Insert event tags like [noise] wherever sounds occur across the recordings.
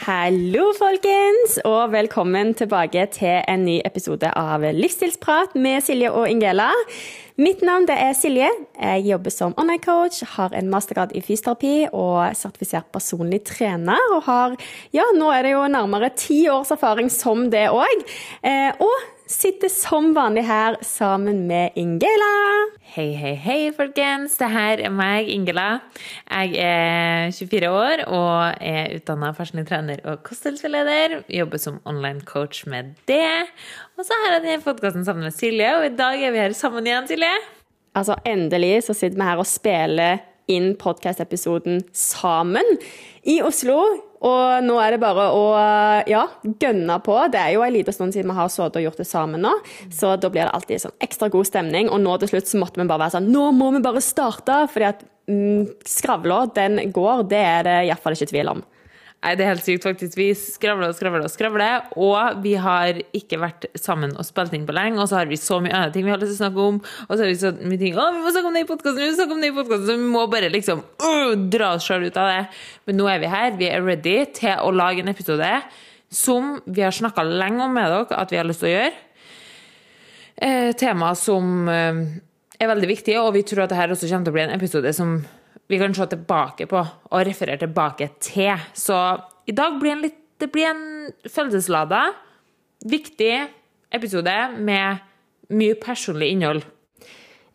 Hallo, folkens, og velkommen tilbake til en ny episode av Livsstilsprat med Silje og Ingela. Mitt navn er Silje. Jeg jobber som online-coach, har en mastergrad i fysioterapi og sertifisert personlig trener. Og har, ja, nå er det jo nærmere ti års erfaring som det òg. Eh, og sitter som vanlig her sammen med Ingela. Hei, hei, hei, folkens. Det her er meg, Ingela. Jeg er 24 år og er utdanna personlig trener og kostholdsveileder. Jobber som online coach med det. Og så har jeg denne podkasten sammen med Silje, og i dag er vi her sammen igjen, Silje. Altså, endelig så sitter vi her og spiller inn podkast-episoden sammen i Oslo. Og nå er det bare å ja, gønne på. Det er jo en liten stund siden vi har sittet og gjort det sammen nå, så da blir det alltid sånn ekstra god stemning. Og nå til slutt så måtte vi bare være sånn Nå må vi bare starte! Fordi at mm, skravla, den går. Det er det iallfall ikke tvil om. Nei, det er helt sykt, faktisk. Vi skravler og skravler og skravler. Og vi har ikke vært sammen og spilt inn på lenge, og så har vi så mye andre ting vi har lyst til å snakke om. Og så har vi så mye ting Å, vi må snakke om det i podkasten! Vi må snakke om det i podkasten! Så vi må bare liksom uh, dra oss sjøl ut av det. Men nå er vi her. Vi er ready til å lage en episode som vi har snakka lenge om med dere at vi har lyst til å gjøre. Eh, tema som eh, er veldig viktig, og vi tror at dette også kommer til å bli en episode som vi kan se tilbake på og referere tilbake til. Så i dag blir en litt, det blir en følelseslada, viktig episode med mye personlig innhold.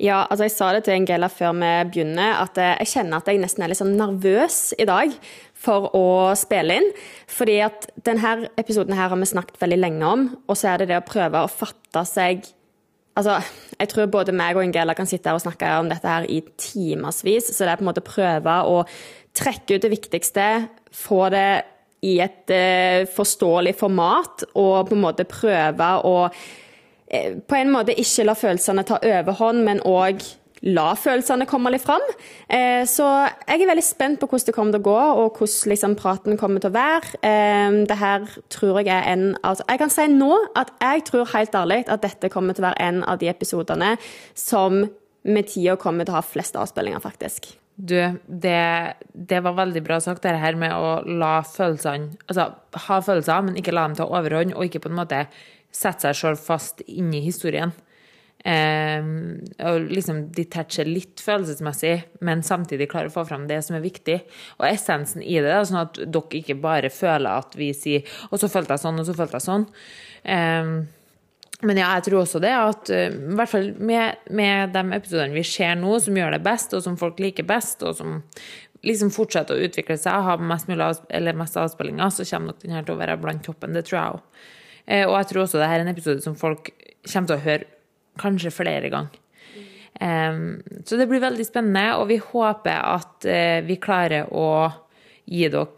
Ja, altså jeg sa det til Angela før vi begynner, at jeg kjenner at jeg nesten er litt sånn nervøs i dag for å spille inn. Fordi at denne episoden her har vi snakket veldig lenge om, og så er det det å prøve å fatte seg Altså, jeg tror både meg og Ingela kan sitte her og snakke om dette her i timevis. Så det er på en måte å prøve å trekke ut det viktigste, få det i et uh, forståelig format, og på en måte prøve å uh, På en måte ikke la følelsene ta overhånd, men òg la følelsene komme litt fram. Eh, så jeg er veldig spent på hvordan det kommer til å gå, og hvordan liksom, praten kommer til å være. Eh, det her tror jeg er en altså, Jeg kan si nå at jeg tror helt ærlig at dette kommer til å være en av de episodene som med tida kommer til å ha flest avspillinger, faktisk. Du, det, det, var veldig bra sagt, det her med å la følelsene Altså ha følelser, men ikke la dem ta overhånd, og ikke på en måte sette seg sjøl fast inni historien. Um, og liksom detache litt følelsesmessig, men samtidig klare å få fram det som er viktig. Og essensen i det, sånn at dere ikke bare føler at vi sier 'Og så følte jeg sånn, og så følte jeg sånn'. Eh, men ja, jeg tror også det at uh, i hvert fall med, med de episodene vi ser nå, som gjør det best, og som folk liker best, og som liksom fortsetter å utvikle seg, og ha mest mulig eller mest avspillinger, så kommer nok den her til å være blant toppen. Det tror jeg òg. Uh, og jeg tror også det her er en episode som folk kommer til å høre kanskje flere ganger. Um, så det blir veldig spennende, og vi håper at uh, vi klarer å gi dere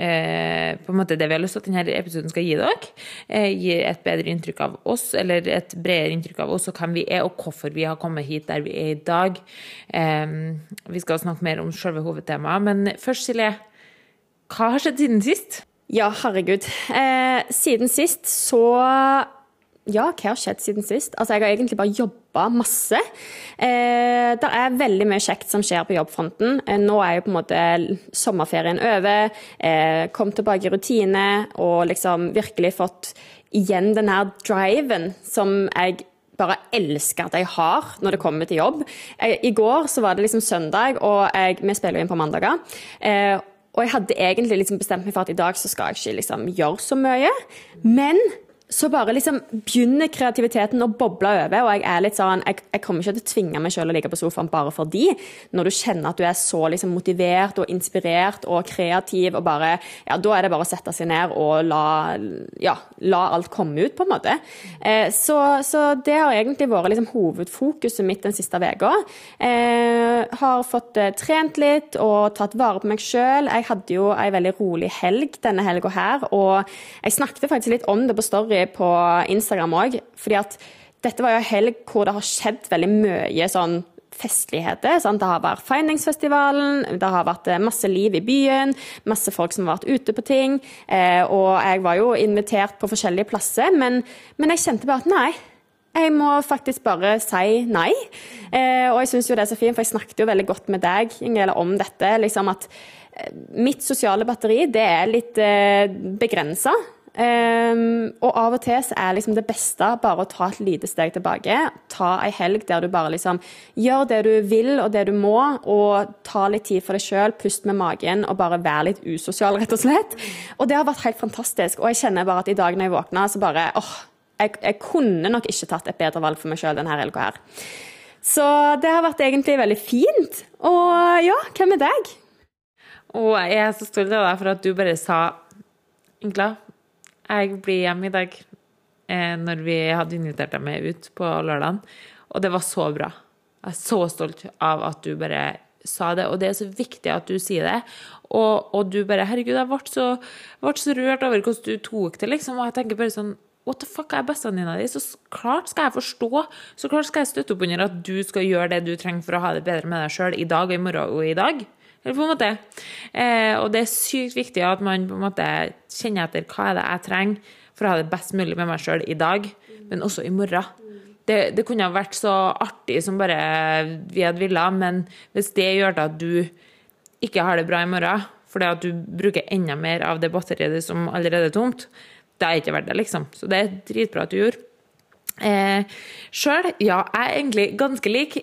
uh, på en måte det vi har lyst til at denne episoden skal gi dere. Uh, gi et bedre inntrykk av oss, eller et bredere inntrykk av oss og hvem vi er, og hvorfor vi har kommet hit der vi er i dag. Um, vi skal snakke mer om selve hovedtemaet, men først, Silje, hva har skjedd siden sist? Ja, herregud. siden sist så ja, hva har skjedd siden sist? Altså, Jeg har egentlig bare jobba masse. Eh, det er veldig mye kjekt som skjer på jobbfronten. Eh, nå er jo på en måte sommerferien over. Eh, kom tilbake i rutine og liksom virkelig fått igjen den her driven som jeg bare elsker at jeg har når det kommer til jobb. Eh, I går så var det liksom søndag, og jeg, vi spiller inn på mandager. Eh, og jeg hadde egentlig liksom bestemt meg for at i dag så skal jeg ikke liksom gjøre så mye. Men så bare liksom begynner kreativiteten å boble over. Og jeg er litt sånn, jeg, jeg kommer ikke til å tvinge meg selv å ligge på sofaen bare fordi. Når du kjenner at du er så liksom motivert og inspirert og kreativ, og bare, ja, da er det bare å sette seg ned og la, ja, la alt komme ut, på en måte. Eh, så, så, det har egentlig vært liksom hovedfokuset mitt den siste uka. Eh, har fått eh, trent litt og tatt vare på meg sjøl. Jeg hadde jo ei veldig rolig helg denne helga her, og jeg snakket faktisk litt om det på Story på Instagram òg. fordi at dette var jo en helg hvor det har skjedd veldig mye sånn festligheter. Sant? Det har vært Findings-festivalen, det har vært eh, masse liv i byen, masse folk som har vært ute på ting. Eh, og jeg var jo invitert på forskjellige plasser, men, men jeg kjente bare at nei, Jeg må faktisk bare si nei. Eh, og jeg syns jo det er så fint, for jeg snakket jo veldig godt med deg, Ingele, om dette. liksom at eh, Mitt sosiale batteri det er litt eh, begrensa. Um, og av og til så er liksom det beste bare å ta et lite steg tilbake. Ta ei helg der du bare liksom gjør det du vil og det du må, og ta litt tid for deg sjøl, pust med magen og bare være litt usosial, rett og slett. Og det har vært helt fantastisk. Og jeg kjenner bare at i dag når jeg våkna, så bare åh, jeg, jeg, kunne nok ikke tatt et bedre valg for meg sjøl denne helga her. Så det har vært egentlig veldig fint. Og ja, hvem er deg? Og jeg er så stolt av deg for at du bare sa Ingla, jeg blir hjemme i dag. Eh, når vi hadde invitert deg med ut på lørdagen. Og det var så bra. Jeg er så stolt av at du bare sa det, og det er så viktig at du sier det. Og, og du bare Herregud, jeg ble så, ble så rørt over hvordan du tok det, liksom. Og jeg tenker bare sånn What the fuck, jeg er bestevenninna di, så klart skal jeg forstå. Så klart skal jeg støtte opp under at du skal gjøre det du trenger for å ha det bedre med deg sjøl i dag og i morgen og i dag. Eh, og det er sykt viktig at man på en måte kjenner etter hva er det jeg trenger for å ha det best mulig med meg sjøl i dag, men også i morgen. Det, det, kunne ha vært så artig som bare vi hadde villet, men hvis det gjør at du ikke har det bra i morgen, fordi at du bruker enda mer av det batteriet som allerede er tomt, det er ikke verdt det, liksom. Så det er dritbra at du gjorde. Eh, Sjøl, ja, jeg er egentlig ganske lik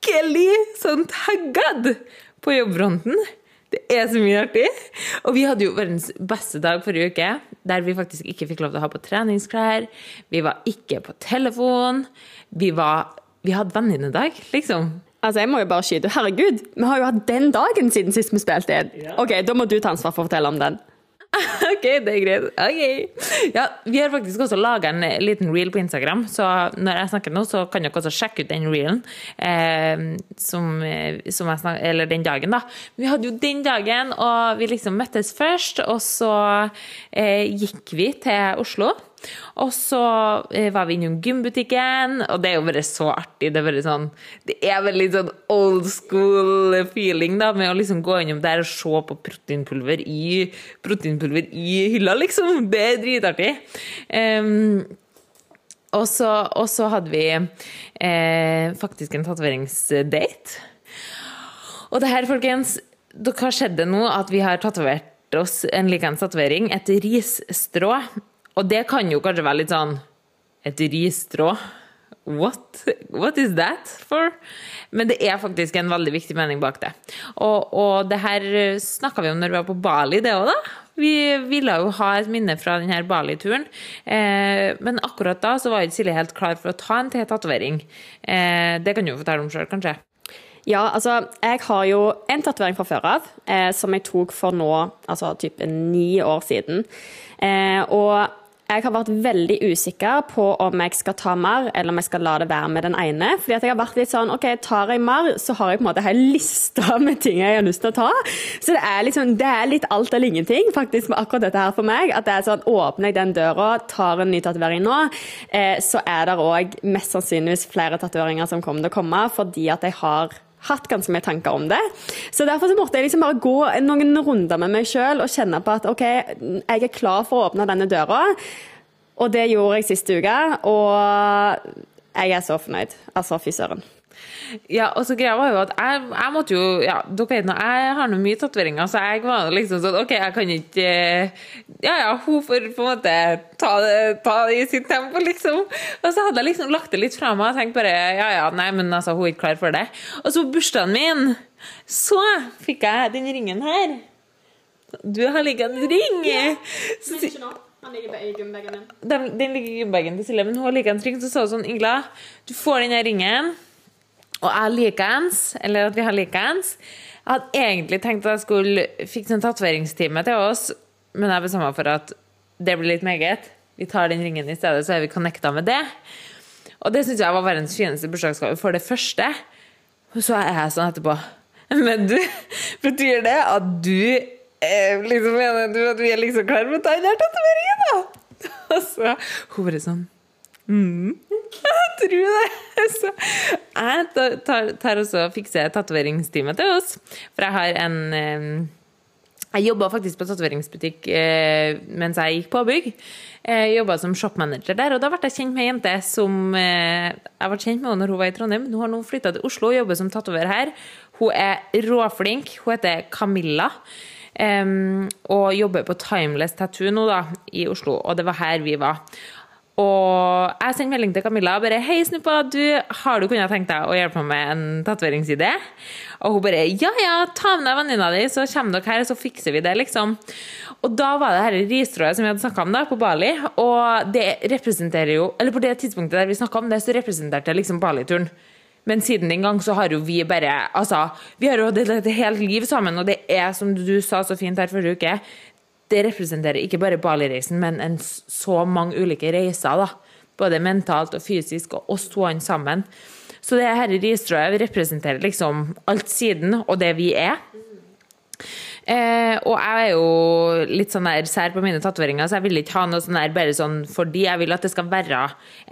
skikkelig sånn taggad på jobbfronten. Det er så mye artig. Og vi hadde jo verdens beste dag forrige uke, der vi faktisk ikke fikk lov til å ha på treningsklær. Vi var ikke på telefon. Vi, var, vi hadde venninnedag, liksom. Altså, jeg må jo bare skyte. Herregud, vi har jo hatt den dagen siden sist vi spilte inn. Ok, Da må du ta ansvar for å fortelle om den. [laughs] OK, det er greit. Ok. Ja, vi har faktisk også laga en liten reel på Instagram, så når jeg snakker nå, så kan dere også sjekke ut den reelen. Eh, som, som jeg snak, eller den dagen, da. Vi hadde jo den dagen, og vi liksom møttes først, og så eh, gikk vi til Oslo. Og så eh, var vi innom gymbutikken, og det er jo bare så artig. Det er bare sånn Det er veldig sånn old school feeling da, med å liksom gå innom der og se på proteinpulver i, proteinpulver i hylla, liksom. Det er dritartig. Um, og så, hadde vi eh, faktisk en tatoveringsdate. Og det her, folkens, hva skjedde nå? At vi har tatovert oss en likeens tatovering, et risstrå og det kan jo kanskje være litt sånn Et ristrå. What? What is that for? Men det er faktisk en veldig viktig mening bak det. Og, og det her snakka vi om når vi var på Bali, det òg, da. Vi ville jo ha et minne fra denne Bali-turen. Eh, men akkurat da så var ikke Silje helt klar for å ta en tatovering. Eh, det kan du jo fortelle om sjøl, kanskje? Ja, altså jeg har jo en tatovering fra før av, eh, som jeg tok for nå, altså type ni år siden. Eh, og jeg har vært veldig usikker på om jeg skal ta mer, eller om jeg skal la det være med den ene. Fordi at jeg har vært litt sånn OK, tar jeg mer, så har jeg på en måte hele lista med ting jeg har lyst til å ta. Så det er liksom, det er litt alt eller ingenting faktisk med akkurat dette her for meg. At det er sånn, åpner jeg den døra, tar en ny tatovering nå, eh, så er det òg mest sannsynligvis flere tatoveringer som kommer til å komme, fordi at jeg har hatt ganske mye tanker om det. Så derfor så måtte jeg liksom bare gå noen runder med meg sjøl og kjenne på at OK, jeg er klar for å åpne denne døra. Og det gjorde jeg siste uke, og jeg er så fornøyd. Altså, fy søren. Ja, og så greia var jo at jeg, jeg måtte jo Ja, dere vet nå, jeg har nå mye tatoveringer, så jeg var liksom sånn OK, jeg kan ikke Ja ja, hun får på en måte ta det, ta det i sitt tempo, liksom. Og så hadde jeg liksom lagt det litt fra meg og tenkt bare ja ja, nei, men altså, hun er ikke klar for det. Og så på bursdagen min, så fikk jeg den ringen her. Du har liggende ring! Nå. Han ligger i gymbagen min. Den, den ligger i gymbagen til Silje, men hun har liggende ring. Så sa hun sånn, Ingla, du får den ringen. Og jeg likeens, eller at vi har likeens. Jeg hadde egentlig tenkt at jeg skulle fikse en tatoveringstime til oss, men jeg bestemte meg for at det blir litt meget. Vi tar den ringen i stedet, så er vi connecta med det. Og det syns jeg var verdens fineste bursdagsgave for det første. Og så er jeg sånn etterpå [laughs] Men du, betyr det at du eh, liksom mener du at vi er liksom klare for å ta den her tatoveringen, da? [laughs] Og så hun bare sånn Mm. [laughs] Jeg tror det. Så jeg tar, tar også fikser tatoveringstime til oss. For jeg har en Jeg jobba faktisk på tatoveringsbutikk eh, mens jeg gikk påbygg. Jeg jobba som shopmanager der, og da ble jeg kjent med ei jente som eh, Jeg ble kjent med henne når hun var i Trondheim. Hun har nå flytta til Oslo og jobber som tatover her. Hun er råflink. Hun heter Camilla. Um, og jobber på Timeless Tattoo nå, da, i Oslo. Og det var her vi var. Og jeg sendte melding til Camilla og bare 'Hei, Snuppa, du, har du kunnet tenkt deg å hjelpe meg med en tatoveringsidé?' Og hun bare 'Ja, ja, ta med deg venninna di, så kommer dere her, så fikser vi det', liksom. Og da var det her ristrået som vi hadde snakka om da, på Bali, og det representerer jo Eller på det tidspunktet der vi snakka om det, så representerte liksom Bali-turen. Men siden den gang så har jo vi bare Altså, vi har jo hatt et helt liv sammen, og det er, som du sa så fint her forrige uke, det representerer ikke bare Bali-reisen, men en så mange ulike reiser, da. Både mentalt og fysisk, og oss to sammen. Så det her ristrået representerer liksom alt siden, og det vi er. Eh, og jeg er jo litt sånn der sær på mine tatoveringer, så jeg vil ikke ha noe sånn der bare sånn fordi jeg vil at det skal være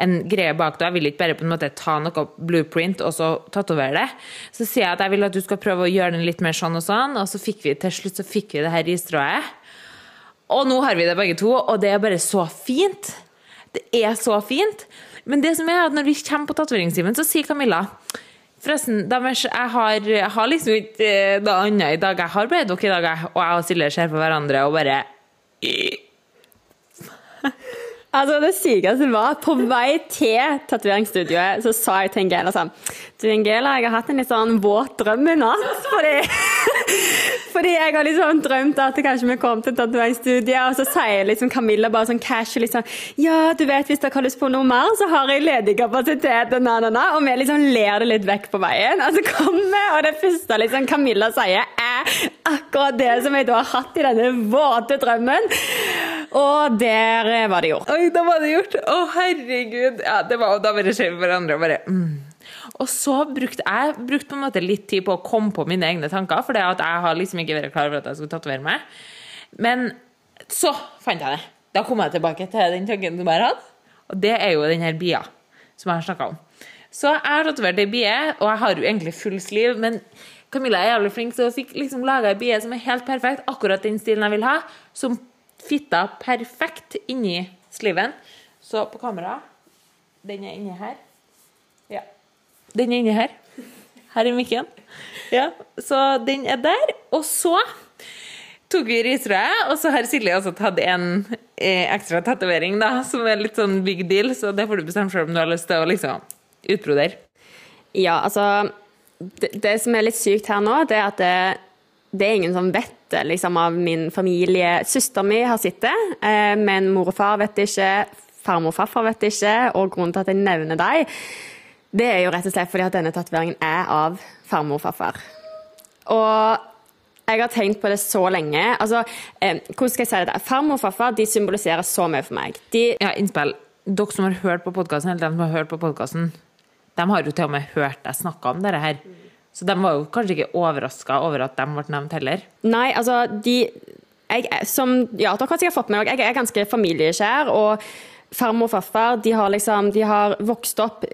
en greie bak det. Jeg vil ikke bare på en måte ta noe blueprint og så tatovere det. Så sier jeg at jeg vil at du skal prøve å gjøre den litt mer sånn og sånn, og så fikk vi til slutt så fikk vi det her ristrået. Og nå har vi det begge to, og det er bare så fint. Det er så fint. Men det som er at når vi kommer på tatoveringstimen, så sier Camilla Forresten, deres, jeg, har, jeg har liksom ikke eh, noe annet i dag. Jeg har bare dere i dag, og jeg og Silje ser på hverandre og bare Altså, det sykeste var På vei til tatoveringsstudioet så sa jeg til Angela sånn Du, Angela, jeg har hatt en litt sånn våt drøm i natt. Fordi, [laughs] fordi jeg har liksom drømt at kanskje vi kom til tatoveringsstudiet, og så sier liksom Camilla bare sånn casual liksom Ja, du vet, hvis dere har lyst på noe mer, så har jeg ledig kapasitet, og na, na, na. Og vi liksom ler det litt vekk på veien. Og så kommer vi, og det første liksom Camilla sier, er akkurat det som jeg da har hatt i denne våte drømmen. Og der var det gjort. Oi, da var det gjort! Å, herregud! Ja, det var, da bare ser vi hverandre og bare mm. Og så brukte jeg brukte på en måte litt tid på å komme på mine egne tanker, for jeg har liksom ikke vært klar over at jeg skulle tatovere meg. Men så fant jeg det. Da kom jeg tilbake til den tanken som jeg hadde, og det er jo den her bia som jeg har snakka om. Så jeg har tatovert ei bie, og jeg har jo egentlig full sliv, men Camilla er jævlig flink, så jeg fikk liksom laga ei bie som er helt perfekt, akkurat den stilen jeg vil ha, som fitta perfekt inni sliven. Så på kamera Den er inni her. Ja. Den er inni her. Her i mikken. Ja, så den er der. Og så tok vi risrøret, og så har Silje også tatt en eh, ekstra tatovering, da, som er litt sånn big deal, så det får du bestemme selv om du har lyst til å liksom utbrodere. Ja, altså det, det som er litt sykt her nå, det er at det, det er ingen som vet det liksom, av min familie. Søsteren min har sett det, eh, men mor og far vet det ikke. Farmor og farfar vet det ikke. Og grunnen til at jeg nevner dem, det er jo rett og slett fordi at denne tatoveringen er av farmor og farfar. Og jeg har tenkt på det så lenge. Altså, eh, hvordan skal jeg si det? der? Farmor og farfar de symboliserer så mye for meg. De Ja, innspill. Dere som har hørt på podkasten, eller de som har hørt på podkasten, de har jo til og med hørt deg snakke om dette her. Så de var jo kanskje ikke overraska over at de ble nevnt heller. Nei, altså de jeg, som, ja, Dere har sikkert fått med dere, jeg er ganske familieskjær. Og farmor og farfar de har, liksom, de har vokst opp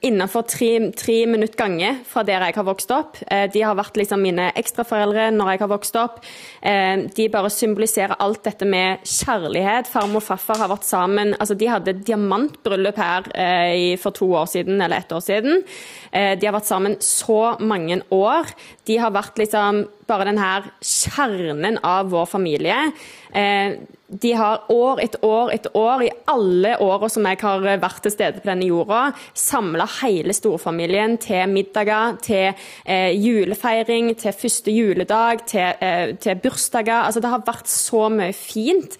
innenfor tre, tre minutter gange fra der jeg har vokst opp. Eh, De har vært liksom mine ekstraforeldre når jeg har vokst opp. Eh, De bare symboliserer alt dette med kjærlighet. Farmor og farfar har vært sammen altså De hadde diamantbryllup her eh, for to år siden, eller ett år siden. De har vært sammen så mange år. De har vært liksom bare den her kjernen av vår familie. Eh, De har år etter år etter år, i alle åra som jeg har vært til stede på denne jorda, samla hele storfamilien til middager, til eh, julefeiring, til første juledag, til, eh, til bursdager. Altså, det har vært så mye fint.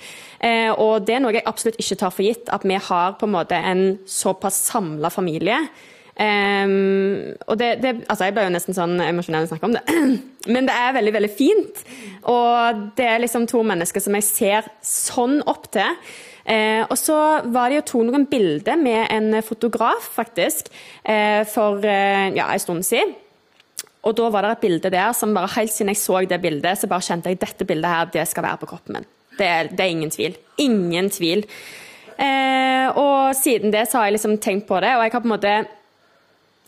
Og det er noe jeg absolutt ikke tar for gitt, at vi har på en måte en såpass samla familie. Ehm, og det, det, altså jeg ble jo nesten sånn emosjonell av å snakke om det. [clears throat] Men det er veldig, veldig fint. Og det er liksom to mennesker som jeg ser sånn opp til. Eh, og så var det jo to noen bilder med en fotograf, faktisk, eh, for eh, ja, en stund siden. Og da var det et bilde der som bare helt siden jeg så det bildet, så bare kjente jeg dette bildet her, det skal være på kroppen min. Det det er ingen tvil. Ingen tvil. Eh, og siden det så har jeg liksom tenkt på det, og jeg har på en måte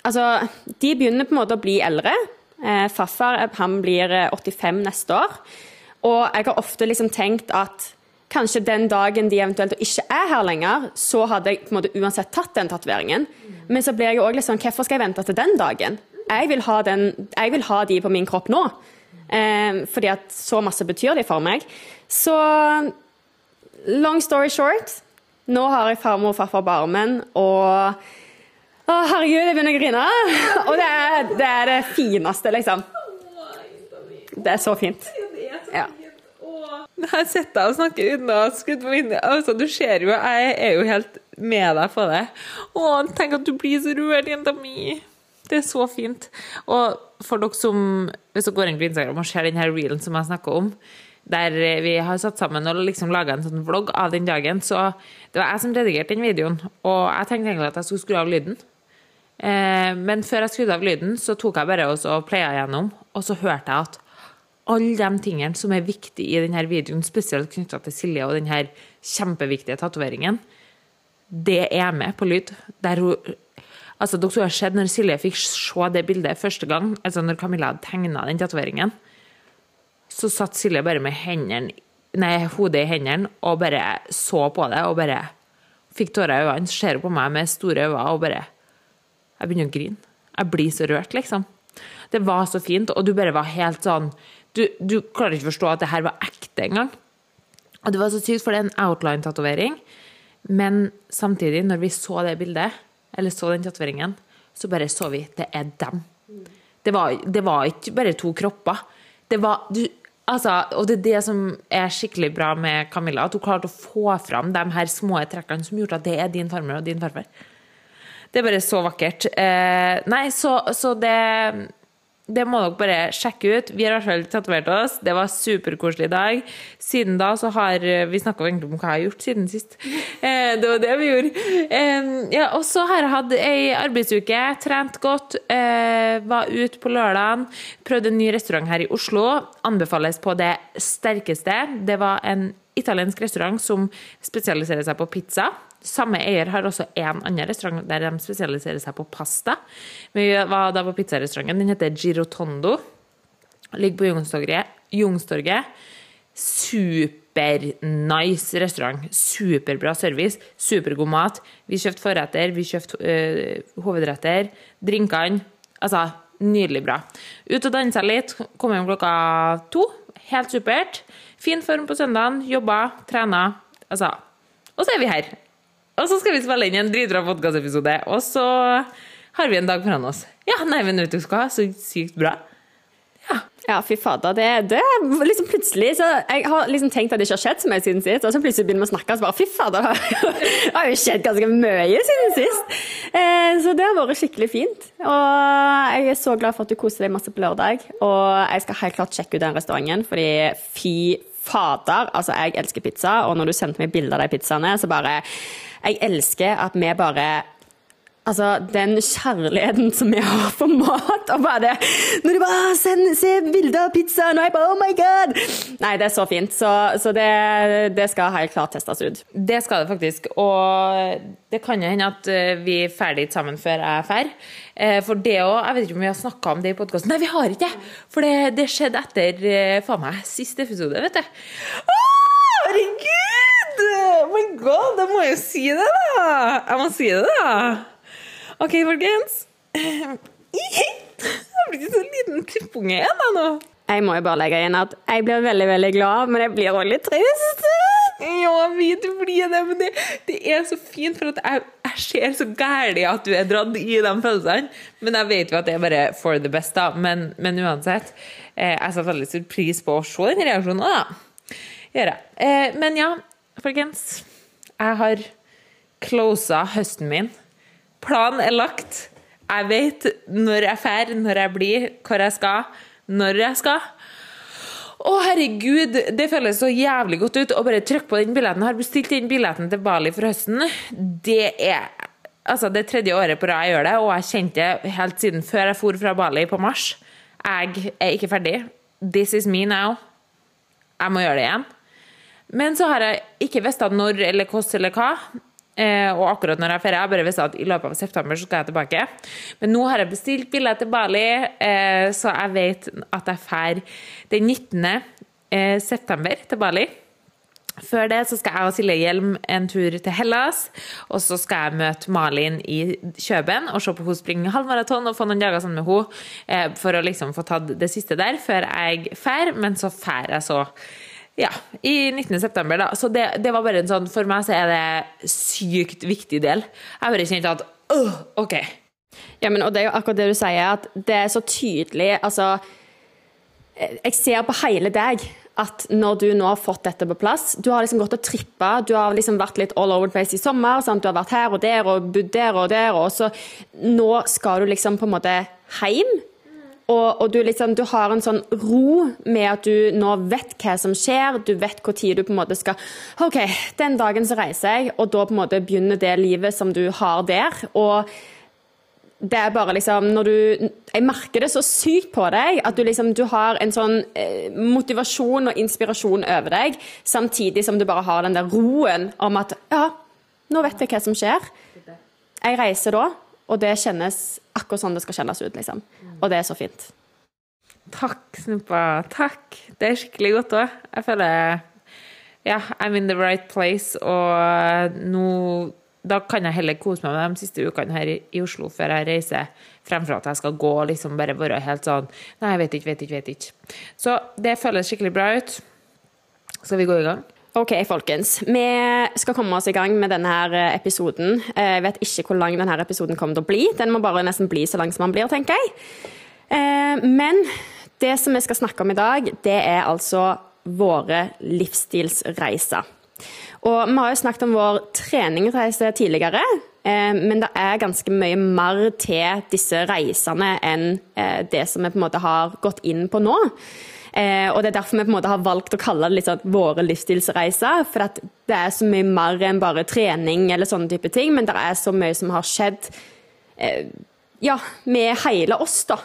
Altså, de begynner på en måte å bli eldre. Eh, farfar han blir eh, 85 neste år. Og jeg har ofte liksom tenkt at kanskje den dagen de eventuelt ikke er her lenger, så hadde jeg på en måte uansett tatt den tatoveringen. Men så blir jeg òg litt sånn Hvorfor skal jeg vente til den dagen? Jeg vil ha, den, jeg vil ha de på min kropp nå. Eh, fordi at så masse betyr de for meg. Så long story short Nå har jeg farmor og farfar på armen, og Å, herregud, jeg begynner å grine. Og det er, det er det fineste, liksom. Det er så fint. Ja. Her sitter deg og snakker uten å ha skrudd på vinduet. Altså, du ser jo, jeg er jo helt med deg på det. Å, tenk at du blir så rørt, jenta mi. Det er så fint. Og for dere som Hvis dere går inn på Instagram og ser den her reelen som jeg snakker om, der vi har satt sammen og liksom laga en sånn vlogg av den dagen, så det var jeg som redigerte den videoen. Og jeg tenkte egentlig at jeg skulle skru av lyden. Eh, men før jeg skrudde av lyden, så tok jeg bare og playa gjennom, og så hørte jeg at alle de tingene som er viktige i denne videoen, spesielt knytta til Silje og denne kjempeviktige tatoveringen, det er med på lyd. Der hun Altså, dere har sett når Silje fikk se det bildet første gang, altså når Camilla hadde tegna den tatoveringen, så satt Silje bare med hendene, nei, hodet i hendene og bare så på det og bare fikk tårer i øynene. Ser på meg med store øyne og bare Jeg begynner å grine. Jeg blir så rørt, liksom. Det var så fint, og du bare var helt sånn Du, du klarer ikke å forstå at det her var ekte engang. Og det var så sykt, for det er en outline-tatovering, men samtidig, når vi så det bildet eller så den tatoveringen, så bare så vi det er dem. Det var, det var ikke bare to kropper. Det var du, altså, Og det er det som er skikkelig bra med Camilla, at hun klarte å få fram de her små trekkene som gjorde at det er din farmor og din farfar. Det er bare så vakkert. Eh, nei, så, så det det må dere bare sjekke ut. Vi har i hvert fall tatovert oss. Det var superkoselig i dag. Siden da så har Vi snakka egentlig om hva jeg har gjort siden sist. [laughs] Eh, det var det vi gjorde. Eh, ja, og så har jeg hatt ei arbeidsuke. Trent godt. Eh, var ute på lørdagen. Prøvde en ny restaurant her i Oslo. Anbefales på det sterkeste. Det var en italiensk restaurant som spesialiserer seg på pizza. Samme eier har også en annen restaurant der de spesialiserer seg på pasta. Vi var da på pizzarestauranten. Den heter Girotondo. Ligger på Youngstorget. Supernice restaurant. Superbra service. Supergod mat. Vi kjøpte forretter, vi kjøpte øh, hovedretter. Drinkene. Altså, nydelig bra. Ut og dansa litt. Kom hjem klokka to. Helt supert. Fin form på søndagen. Jobba, trena. Altså. Og så er vi her. Og så skal vi spille inn en dritbra podkastepisode, og så har vi en dag foran oss. Ja, nei, men vet du hva, så sykt bra. Ja. ja, fy fader. Det, det liksom plutselig så Jeg har liksom tenkt at det ikke har skjedd så mye siden sist, og så plutselig begynner vi å snakke, og så bare fy fader, [laughs] det har jo skjedd ganske mye siden sist. Eh, så det har vært skikkelig fint. Og jeg er så glad for at du koser deg masse på lørdag. Og jeg skal helt klart sjekke ut den restauranten, fordi fy fader, altså jeg elsker pizza, og når du sendte meg bilder av de pizzaene, så bare Jeg elsker at vi bare Altså, den kjærligheten som vi har for mat, og bare det Når de bare «Ah, Se bilder av pizzaen, og jeg bare Oh my God! Nei, det er så fint. Så, så det, det, skal helt klart testes ut. Det skal det faktisk. Og det kan jo hende at eh, vi er ferdig sammen før jeg ferdig. Eh, for det òg Jeg vet ikke om vi har snakka om det i podkasten. Nei, vi har ikke det! For det, det skjedde etter eh, faen meg siste episode, vet du. Å, herregud! Oh my god, da må jeg jo si det, da! Jeg må si det, da. OK, folkens. [laughs] Jeg blir ikke så liten Klippunge igjen da nå. Jeg må jo bare legge inn at jeg blir veldig veldig glad, men jeg blir også litt trist. Ja, jeg vet du blir det, men det, det, er så fint, for at jeg, jeg ser så gæli at du er dratt i de følelsene. Men jeg vet jo at det er bare for the best, da. Men, men uansett. Eh, jeg setter veldig stor pris på å se den reaksjonen da. Gjør jeg. Eh, men ja, folkens. Jeg har closa høsten min. Planen er lagt. Jeg vet når jeg drar, når jeg blir, hvor jeg skal, når jeg skal. Å, herregud, det føles så jævlig godt ut å bare trykke på den billetten. Jeg har bestilt den billetten til Bali for høsten. Det er altså det tredje året på rad jeg gjør det, og jeg kjente det helt siden før jeg for fra Bali på mars. Jeg er ikke ferdig. This is me now. Jeg må gjøre det igjen. Men så har jeg ikke visst når eller hvordan eller hva. Eh, og akkurat når jeg har ferie, jeg bare visste at i løpet av september så skal jeg tilbake. Men nå har jeg bestilt billett til Bali, eh, så jeg vet at jeg drar den 19. eh, september til Bali. Før det så skal jeg og Silje Hjelm en tur til Hellas. Og så skal jeg møte Malin i Kjøben og se på hun springe halvmaraton og få noen dager sammen med henne for å liksom få tatt det siste der før jeg drar. Men så drar jeg så ja, i 19. september, da. Så det, det, var bare en sånn For meg så er det sykt viktig del. Jeg bare kjente at øh, OK. Ja, men og det er jo akkurat det du sier, at det er så tydelig Altså, jeg ser på hele deg at når du nå har fått dette på plass Du har liksom gått og trippa, du har liksom vært litt all over the place i sommer. Sant? Du har vært her og der og bodd der og der, og så nå skal du liksom på en måte hjem. Og, og du, liksom, du har en sånn ro med at du nå vet hva som skjer, du vet hvor tid du på en måte skal OK, den dagen så reiser jeg, og da på en måte begynner det livet som du har der. og det er bare liksom når du Jeg merker det så sykt på deg at du liksom du har en sånn eh, motivasjon og inspirasjon over deg, samtidig som du bare har den der roen om at ja, nå vet jeg hva som skjer. Jeg reiser da, og det kjennes akkurat sånn det skal kjennes ut, liksom. Og det er så fint. Takk, Snuppa. Takk. Det er skikkelig godt òg. Jeg føler ja, I'm in the right place, og nå da kan jeg heller kose meg med de siste ukene her i Oslo før jeg reiser, fremfor at jeg skal gå og liksom bare være helt sånn Nei, jeg vet ikke, vet ikke, vet ikke. Så det føles skikkelig bra ut. Skal vi gå i gang? Ok, folkens. Vi skal komme oss i gang med denne her episoden. Jeg vet ikke hvor lang denne episoden kommer til å bli. Den må bare nesten bli så lang som den blir, tenker jeg. Eh, men det som vi skal snakke om i dag, det er altså våre livsstilsreiser. Og vi har jo snakket om vår treningsreise tidligere, eh, men det er ganske mye mer til disse reisene enn eh, det som vi på en måte har gått inn på nå. Eh, og det er derfor vi på en måte har valgt å kalle det litt sånn våre livsstilsreiser. For det er så mye mer enn bare trening eller sånne type ting, men det er så mye som har skjedd ja, med hele oss, da.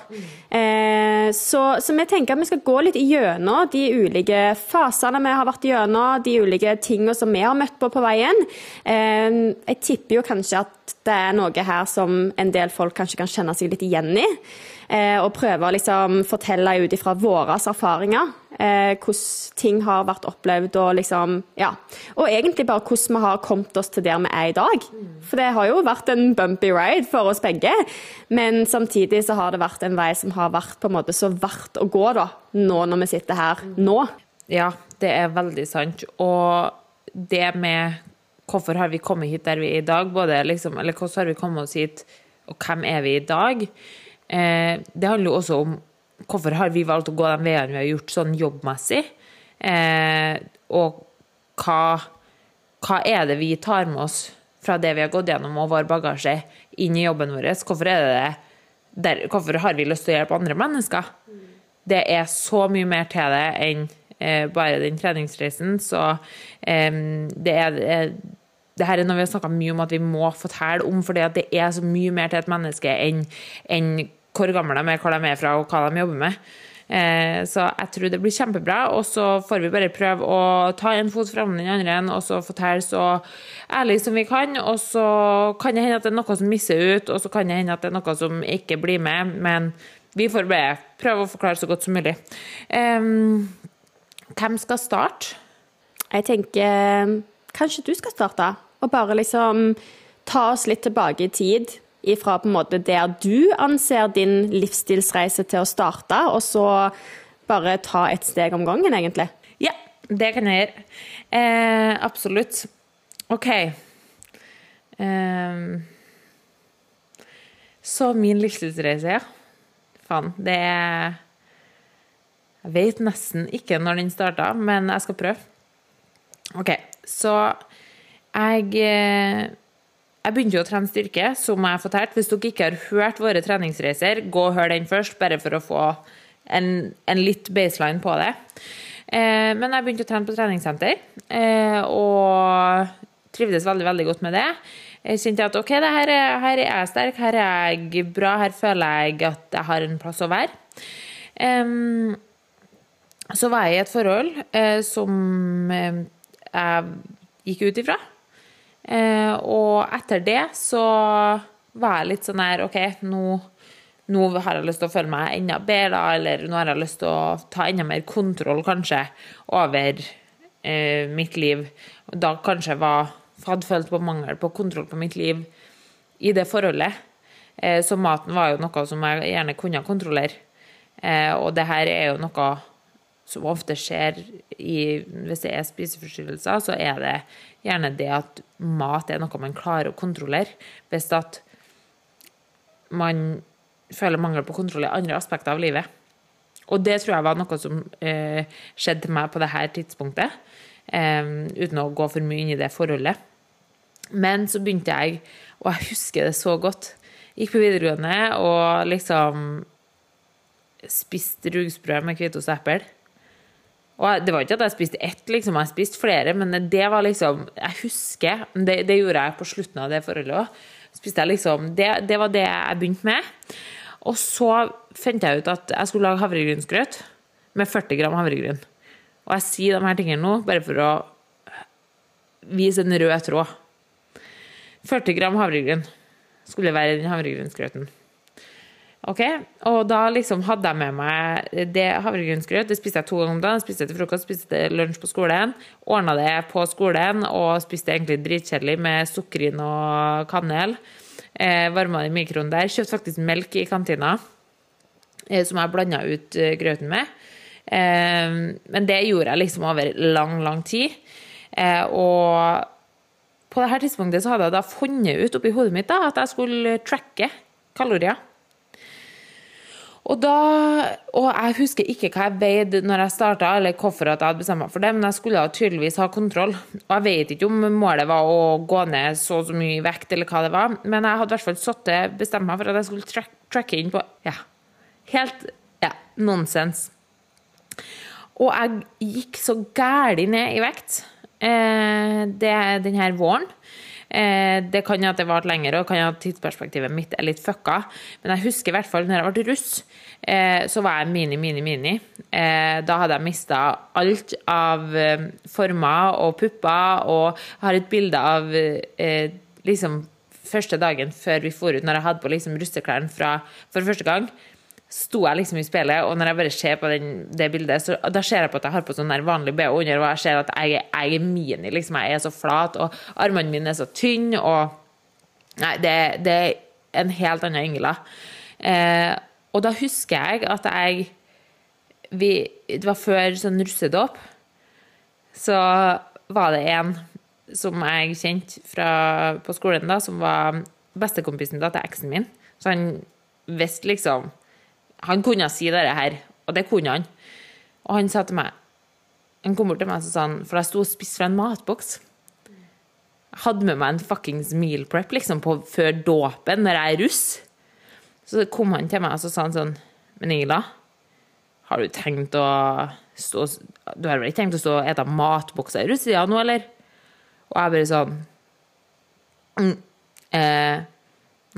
Eh, så, så, vi tenker at vi skal gå litt gjennom de ulike fasene vi har vært gjennom, de ulike tingene som vi har møtt på på veien. Eh, jeg tipper jo kanskje at det er noe her som en del folk kanskje kan kjenne seg litt igjen i. Eh, og prøve å liksom fortelle ut ifra våre erfaringer eh, hvordan ting har vært opplevd, og liksom Ja. Og egentlig bare hvordan vi har kommet oss til der vi er i dag. For det har jo vært en bumpy ride for oss begge, men samtidig så har det vært en vei som har vært på en måte så verdt å gå, da, nå når vi sitter her nå. Ja, det er veldig sant. Og det med hvorfor har vi kommet hit der vi er i dag, både liksom, eller hvordan har vi kommet oss hit, og hvem er vi i dag? Eh, det handler jo også om hvorfor har vi valgt å gå de veiene vi har gjort sånn jobbmessig, eh, og hva, hva, er det vi tar med oss fra det vi har gått gjennom og vår bagasje inn i jobben vår? Hvorfor, det der, hvorfor har vi lyst til å hjelpe andre mennesker? Det er så mye mer til det enn eh, bare den treningsreisen, så eh, det er det her er noe vi har snakka mye om at vi må fortelle om, for det er så mye mer til et menneske enn, enn hvor gamle de er, hvor de er fra og hva de jobber med. Eh, så jeg tror det blir kjempebra. Og så får vi bare prøve å ta en fot fram den andre og så fortelle så ærlig som vi kan. Og så kan det hende at det er noe som misser ut, og så kan det hende at det er noe som ikke blir med. Men vi får bare prøve å forklare så godt som mulig. Eh, hvem skal starte? Jeg tenker kanskje du skal starte. Og bare liksom ta oss litt tilbake i tid ifra på en måte der du anser din livsstilsreise til å starte, og så bare ta et steg om gangen, egentlig? Ja, det kan jeg gjøre. Eh, absolutt. OK. Eh, så min livsstilsreise, ja. Faen, det er Jeg vet nesten ikke når den starta, men jeg skal prøve. OK, så jeg eh, jeg begynte jo å trene styrke, som jeg har fortalt. Hvis dere ikke har hørt våre treningsreiser, gå og hør den først, bare for å få en, en litt baseline på det. Eh, men jeg begynte å trene på treningssenter, eh, og trivdes veldig, veldig godt med det. Jeg kjente at ok, her er, her, er, jeg sterk, her er jeg bra, her føler jeg at jeg har en plass å være. Um, så var jeg i et forhold uh, som eh, jeg gikk ut ifra. Eh, og etter det så var jeg litt sånn her OK, nå nå har jeg lyst til å føle meg enda bedre, eller nå har jeg lyst til å ta enda mer kontroll, kanskje, over eh, mitt liv. Da kanskje var, hadde følt på mangel på kontroll på mitt liv i det forholdet. Eh, så maten var jo noe som jeg gjerne kunne kontrollere. Eh, og det her er jo noe som ofte skjer i, hvis det er spiseforstyrrelser, så er det gjerne det at mat er noe man klarer å kontrollere. Hvis at man føler mangel på kontroll i andre aspekter av livet. Og det tror jeg var noe som eh, skjedde til meg på dette tidspunktet, eh, uten å gå for mye inn i det forholdet. Men så begynte jeg, og jeg husker det så godt, gikk på videregående og liksom spiste rugsprø med hvitost og eple. Og det var ikke at jeg spiste ett, liksom, jeg spiste flere, men det var liksom Jeg husker Det, det gjorde jeg på slutten av det forholdet òg. Liksom, det, det var det jeg begynte med. Og så fant jeg ut at jeg skulle lage havregrynsgrøt med 40 gram havregryn. Og jeg sier de her tingene nå bare for å vise en rød tråd. 40 gram havregryn skulle være den havregrynsgrøten. Ok, Og da liksom hadde jeg med meg det havregrynsgrøt. Det spiste jeg to ganger om dagen. Spiste til frokost, spiste til lunsj på skolen. Ordna det på skolen og spiste egentlig dritkjedelig med sukkerin og kanel. Eh, Varma det i mikroen der. Kjøpte faktisk melk i kantina eh, som jeg blanda ut eh, grøten med. Eh, men det gjorde jeg liksom over lang, lang tid. Eh, og på dette tidspunktet så hadde jeg da funnet ut oppi hodet mitt da, at jeg skulle tracke kalorier. Og, da, og jeg husker ikke hva jeg veide når jeg starta, eller hvorfor jeg hadde bestemt meg for det, men jeg skulle tydeligvis ha kontroll. Og jeg vet ikke om målet var å gå ned så og så mye vekt, eller hva det var, men jeg hadde i hvert fall satt bestemt meg for at jeg skulle track, tracke inn på Ja, helt ja, nonsens. Og jeg gikk så gæli ned i vekt eh, det, denne våren. Eh, det kan jo at det varte lenger, og kan jo at tidsperspektivet mitt er litt fucka. Men jeg husker i hvert fall når jeg ble russ, eh, så var jeg mini, mini, mini. Eh, da hadde jeg mista alt av former og pupper, og har et bilde av liksom første dagen før vi for ut, når jeg hadde på liksom russeklærne for første gang sto jeg liksom i speilet, og når jeg bare ser på den, det bildet, så da ser jeg på at jeg har på sånn vanlig BH under, og jeg ser at jeg, jeg, er mini, liksom. Jeg er så flat, og armene mine er så tynne, og Nei, det, det, er en helt annen Ingela. Eh, og da husker jeg at jeg vi, Det var før sånn russedåp. Så var det en som jeg kjente på skolen, da, som var bestekompisen da, til eksen min. Så han visste liksom han kunne si det her, og det kunne han. Og han sa til meg Han kom bort til meg og sa han, for jeg sto og spiste fra en matboks. Jeg hadde med meg en fuckings meal prep liksom på, før dåpen, når jeg er russ. Så kom han til meg og så sa han sånn Men Ingela, har du tenkt å stå Du har vel ikke tenkt å stå og ete matbokser i russetida nå, eller? Og jeg bare sånn mm, eh,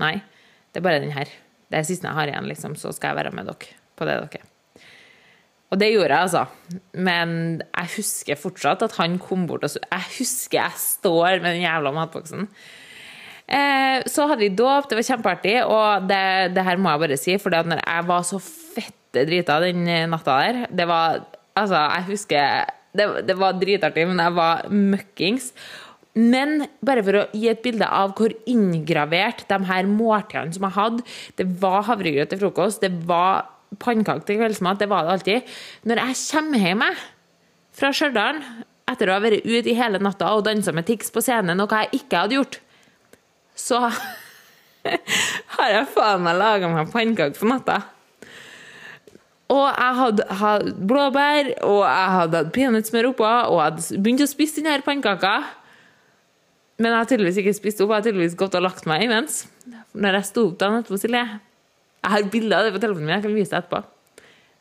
Nei, det er bare den her det siste jeg har igjen, liksom, så skal jeg være med dere på det dere. Og det gjorde jeg, altså. Men jeg husker fortsatt at han kom bort og så Jeg husker jeg står med den jævla matboksen. Eh, så hadde vi dåp, det var kjempeartig, og det, det, her må jeg bare si, for jeg var så fette drita den natta der Det var Altså, jeg husker Det, det var dritartig, men jeg var møkkings. Men bare for å gi et bilde av hvor inngravert de her måltidene som jeg hadde Det var havregrøt til frokost, det var pannekaker til kveldsmat, det var det alltid. Når jeg kommer hjem fra Stjørdal etter å ha vært ute i hele natta og dansa med Tix på scenen, noe jeg ikke hadde gjort, så [laughs] har jeg faen meg laga meg pannekaker på natta. Og jeg hadde, hatt blåbær, og jeg hadde hatt peanøttsmør oppå, og jeg hadde begynt å spise denne pannekaka. Men jeg har tydeligvis ikke spist opp. Jeg har tydeligvis gått og lagt meg imens. Når jeg sto opp dagen etterpå, Silje Jeg har bilde av det på telefonen min, jeg kan vise det etterpå.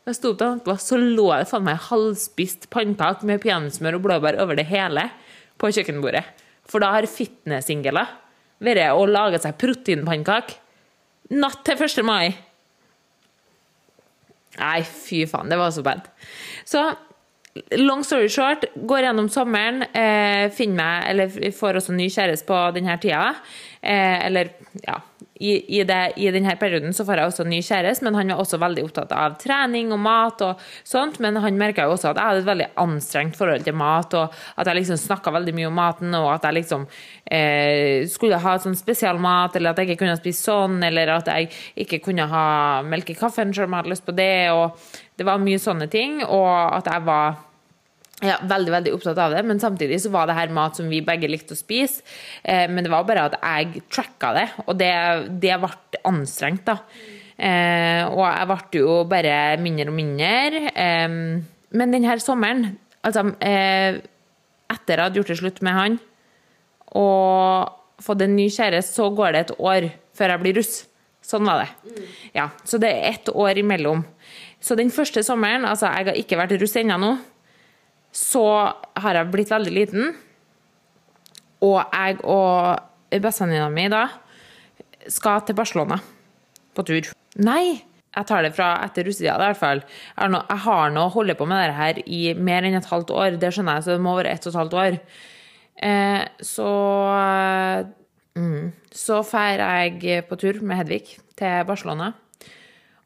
Når jeg sto opp dagen etterpå, så lå det faen meg halvspist pannekake med peanøttsmør og blåbær over det hele på kjøkkenbordet. For da har fitness-Ingela vært og lage seg proteinpannekake natt til 1. mai. Nei, fy faen, det var så bad. Så Long story short, går gjennom sommeren, eh, finner meg, eller får også ny kjæreste på denne tida. Eh, eller ja, i, i, det, I denne perioden så får jeg også ny kjæreste, men han var også veldig opptatt av trening og mat og sånt. Men han merka jo også at jeg hadde et veldig anstrengt forhold til mat, og at jeg liksom snakka veldig mye om maten, og at jeg liksom eh, skulle ha sånn spesialmat, eller at jeg ikke kunne spise sånn, eller at jeg ikke kunne ha melk i kaffen selv om jeg hadde lyst på det. og det var mye sånne ting, og at jeg var ja, veldig veldig opptatt av det, men samtidig så var det her mat som vi begge likte å spise. Eh, men det var bare at jeg tracka det, og det, det ble anstrengt, da. Eh, og jeg ble jo bare mindre og mindre. Eh, men denne sommeren, altså eh, Etter jeg hadde gjort det slutt med han og fått en ny kjæreste, så går det et år før jeg blir russ. Sånn var det. Ja, Så det er ett år imellom. Så den første sommeren Altså, jeg har ikke vært russ ennå nå så har jeg blitt veldig liten. Og jeg og bestevenninna mi da skal til Barcelona på tur. Nei, jeg tar det fra etter russetida, i hvert fall. Jeg har nå holdt på med dette her i mer enn et halvt år. Det skjønner jeg, så det må være ett og et halvt år. Eh, så mm, Så drar jeg på tur med Hedvig til Barcelona.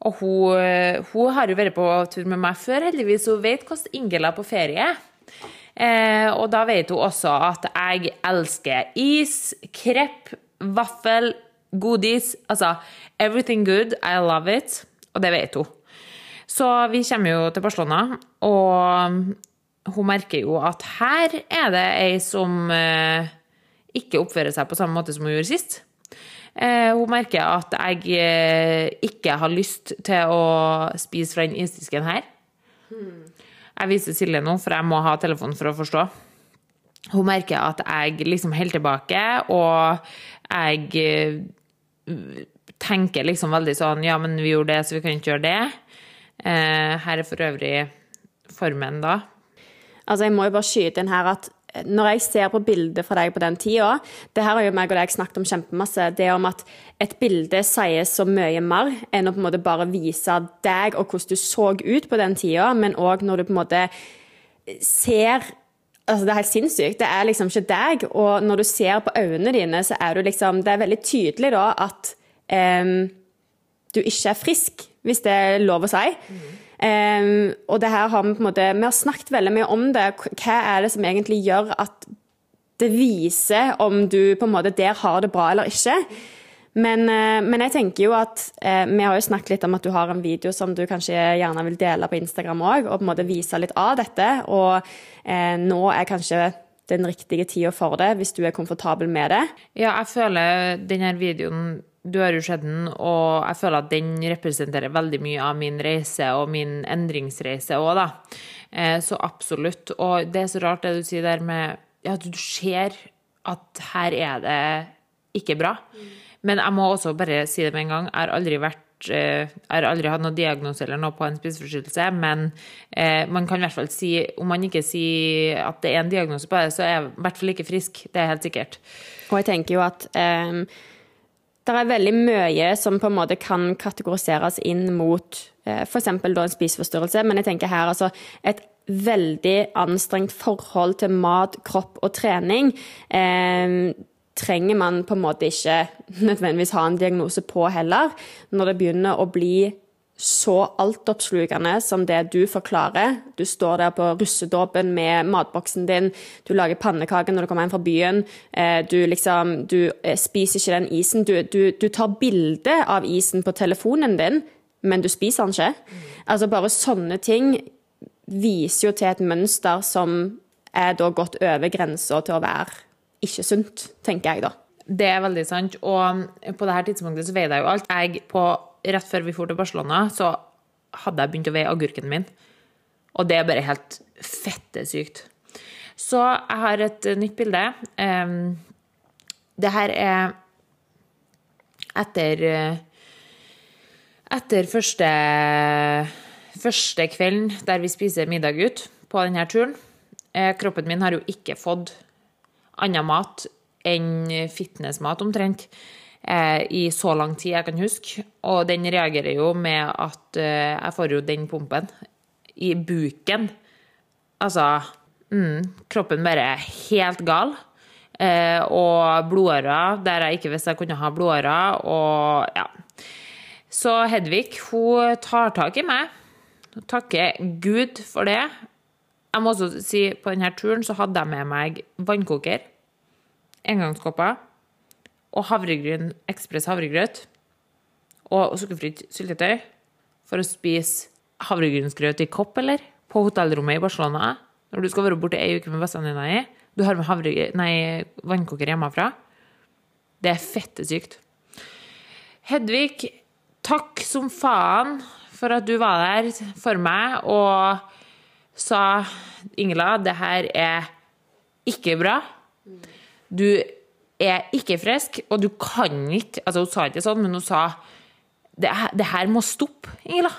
Og hun, eh, hun, har jo vært på tur med meg før, heldigvis. Hun vet hvordan Ingela er på ferie. Eh, og da vet hun også at jeg elsker is, krepp, vaffel, godis. Altså everything good. I love it. Og det vet hun. Så vi kommer jo til Barcelona, og hun merker jo at her er det ei som eh, ikke oppfører seg på samme måte som hun gjorde sist. Eh, hun merker at jeg eh, ikke har lyst til å spise fra den isdisken her. Jeg viser Silje nå, for jeg må ha telefonen for å forstå. Hun merker at jeg liksom holder tilbake, og jeg eh, tenker liksom veldig sånn Ja, men vi gjorde det, så vi kan ikke gjøre det. Her er for øvrig formen, da. Altså, jeg må jo bare skyte inn her at når jeg ser på bildet fra deg på den tida Det her har jo meg og deg snakket om kjempemasse. Det om at et bilde sier så mye mer enn å på en måte bare vise deg og hvordan du så ut på den tida, men òg når du på en måte ser Altså, det er helt sinnssykt. Det er liksom ikke deg. Og når du ser på øynene dine, så er du liksom Det er veldig tydelig da at um, du ikke er frisk, hvis det er lov å si. Mm. Um, og det her har vi på en måte Vi har snakket veldig mye om det. Hva er det som egentlig gjør at det viser om du på en måte der har det bra eller ikke? Men, uh, men jeg tenker jo at uh, Vi har jo snakket litt om at du har en video som du kanskje gjerne vil dele på Instagram òg, og på en måte vise litt av dette. Og uh, nå er kanskje den riktige tida for det, hvis du er komfortabel med det. Ja, jeg føler denne videoen du har jo sett den, og jeg føler at den representerer veldig mye av min reise og min endringsreise òg, da. Eh, så absolutt. Og det er så rart det du sier der med Ja, du ser at her er det ikke bra. Men jeg må også bare si det med en gang. Jeg har aldri vært eh, jeg har aldri hatt noen diagnose eller noe på en spiseforstyrrelse, men eh, man kan i hvert fall si Om man ikke sier at det er en diagnose på det, så er jeg i hvert fall ikke frisk. Det er helt sikkert. Og jeg tenker jo at eh, det er veldig mye som på en måte kan kategoriseres inn mot eh, f.eks. en spiseforstyrrelse, men jeg tenker her altså et veldig anstrengt forhold til mat, kropp og trening. Eh, trenger man på en måte ikke nødvendigvis ha en diagnose på heller, når det begynner å bli så altoppslukende som det du forklarer. Du står der på russedåpen med matboksen din, du lager pannekaker når du kommer hjem fra byen. Eh, du liksom Du eh, spiser ikke den isen. Du, du, du tar bilde av isen på telefonen din, men du spiser den ikke. Altså Bare sånne ting viser jo til et mønster som er da gått over grensa til å være ikke sunt, tenker jeg da. Det er veldig sant. Og på dette tidspunktet så veide jeg jo alt. Jeg på rett før vi dro til Barcelona, så hadde jeg begynt å veie agurken min. Og det er bare helt fettesykt. Så jeg har et nytt bilde. Det her er etter Etter første, første kvelden der vi spiser middag ut på denne turen. Eh, kroppen min har jo ikke fått annen mat enn fitnessmat, omtrent. Eh, i så lang tid jeg kan huske. Og den reagerer jo med at eh, jeg får jo den pumpen i buken. Altså mm, Kroppen bare er helt gal. Eh, og blodårer der jeg ikke visste jeg kunne ha blodårer. Og ja. Så Hedvig, hun tar tak i meg. Takker Gud for det. Jeg må også si på denne turen så hadde jeg med meg vannkoker, engangskopper og havregryn, ekspress havregrøt og sukkerfritt syltetøy for å spise havregrynsgrøt i kopp, eller? På hotellrommet i Barcelona. Når du skal være borte ei uke med vennene dine i. Du har med havre, nei, vannkoker hjemmefra. Det er fettesykt. Hedvig, takk som faen for at du var der for meg og sa Ingela, det her er ikke bra. Du er ikke frisk, og du kan ikke Altså, hun sa ikke sånn, men hun sa det, det her må stoppe, Ingela.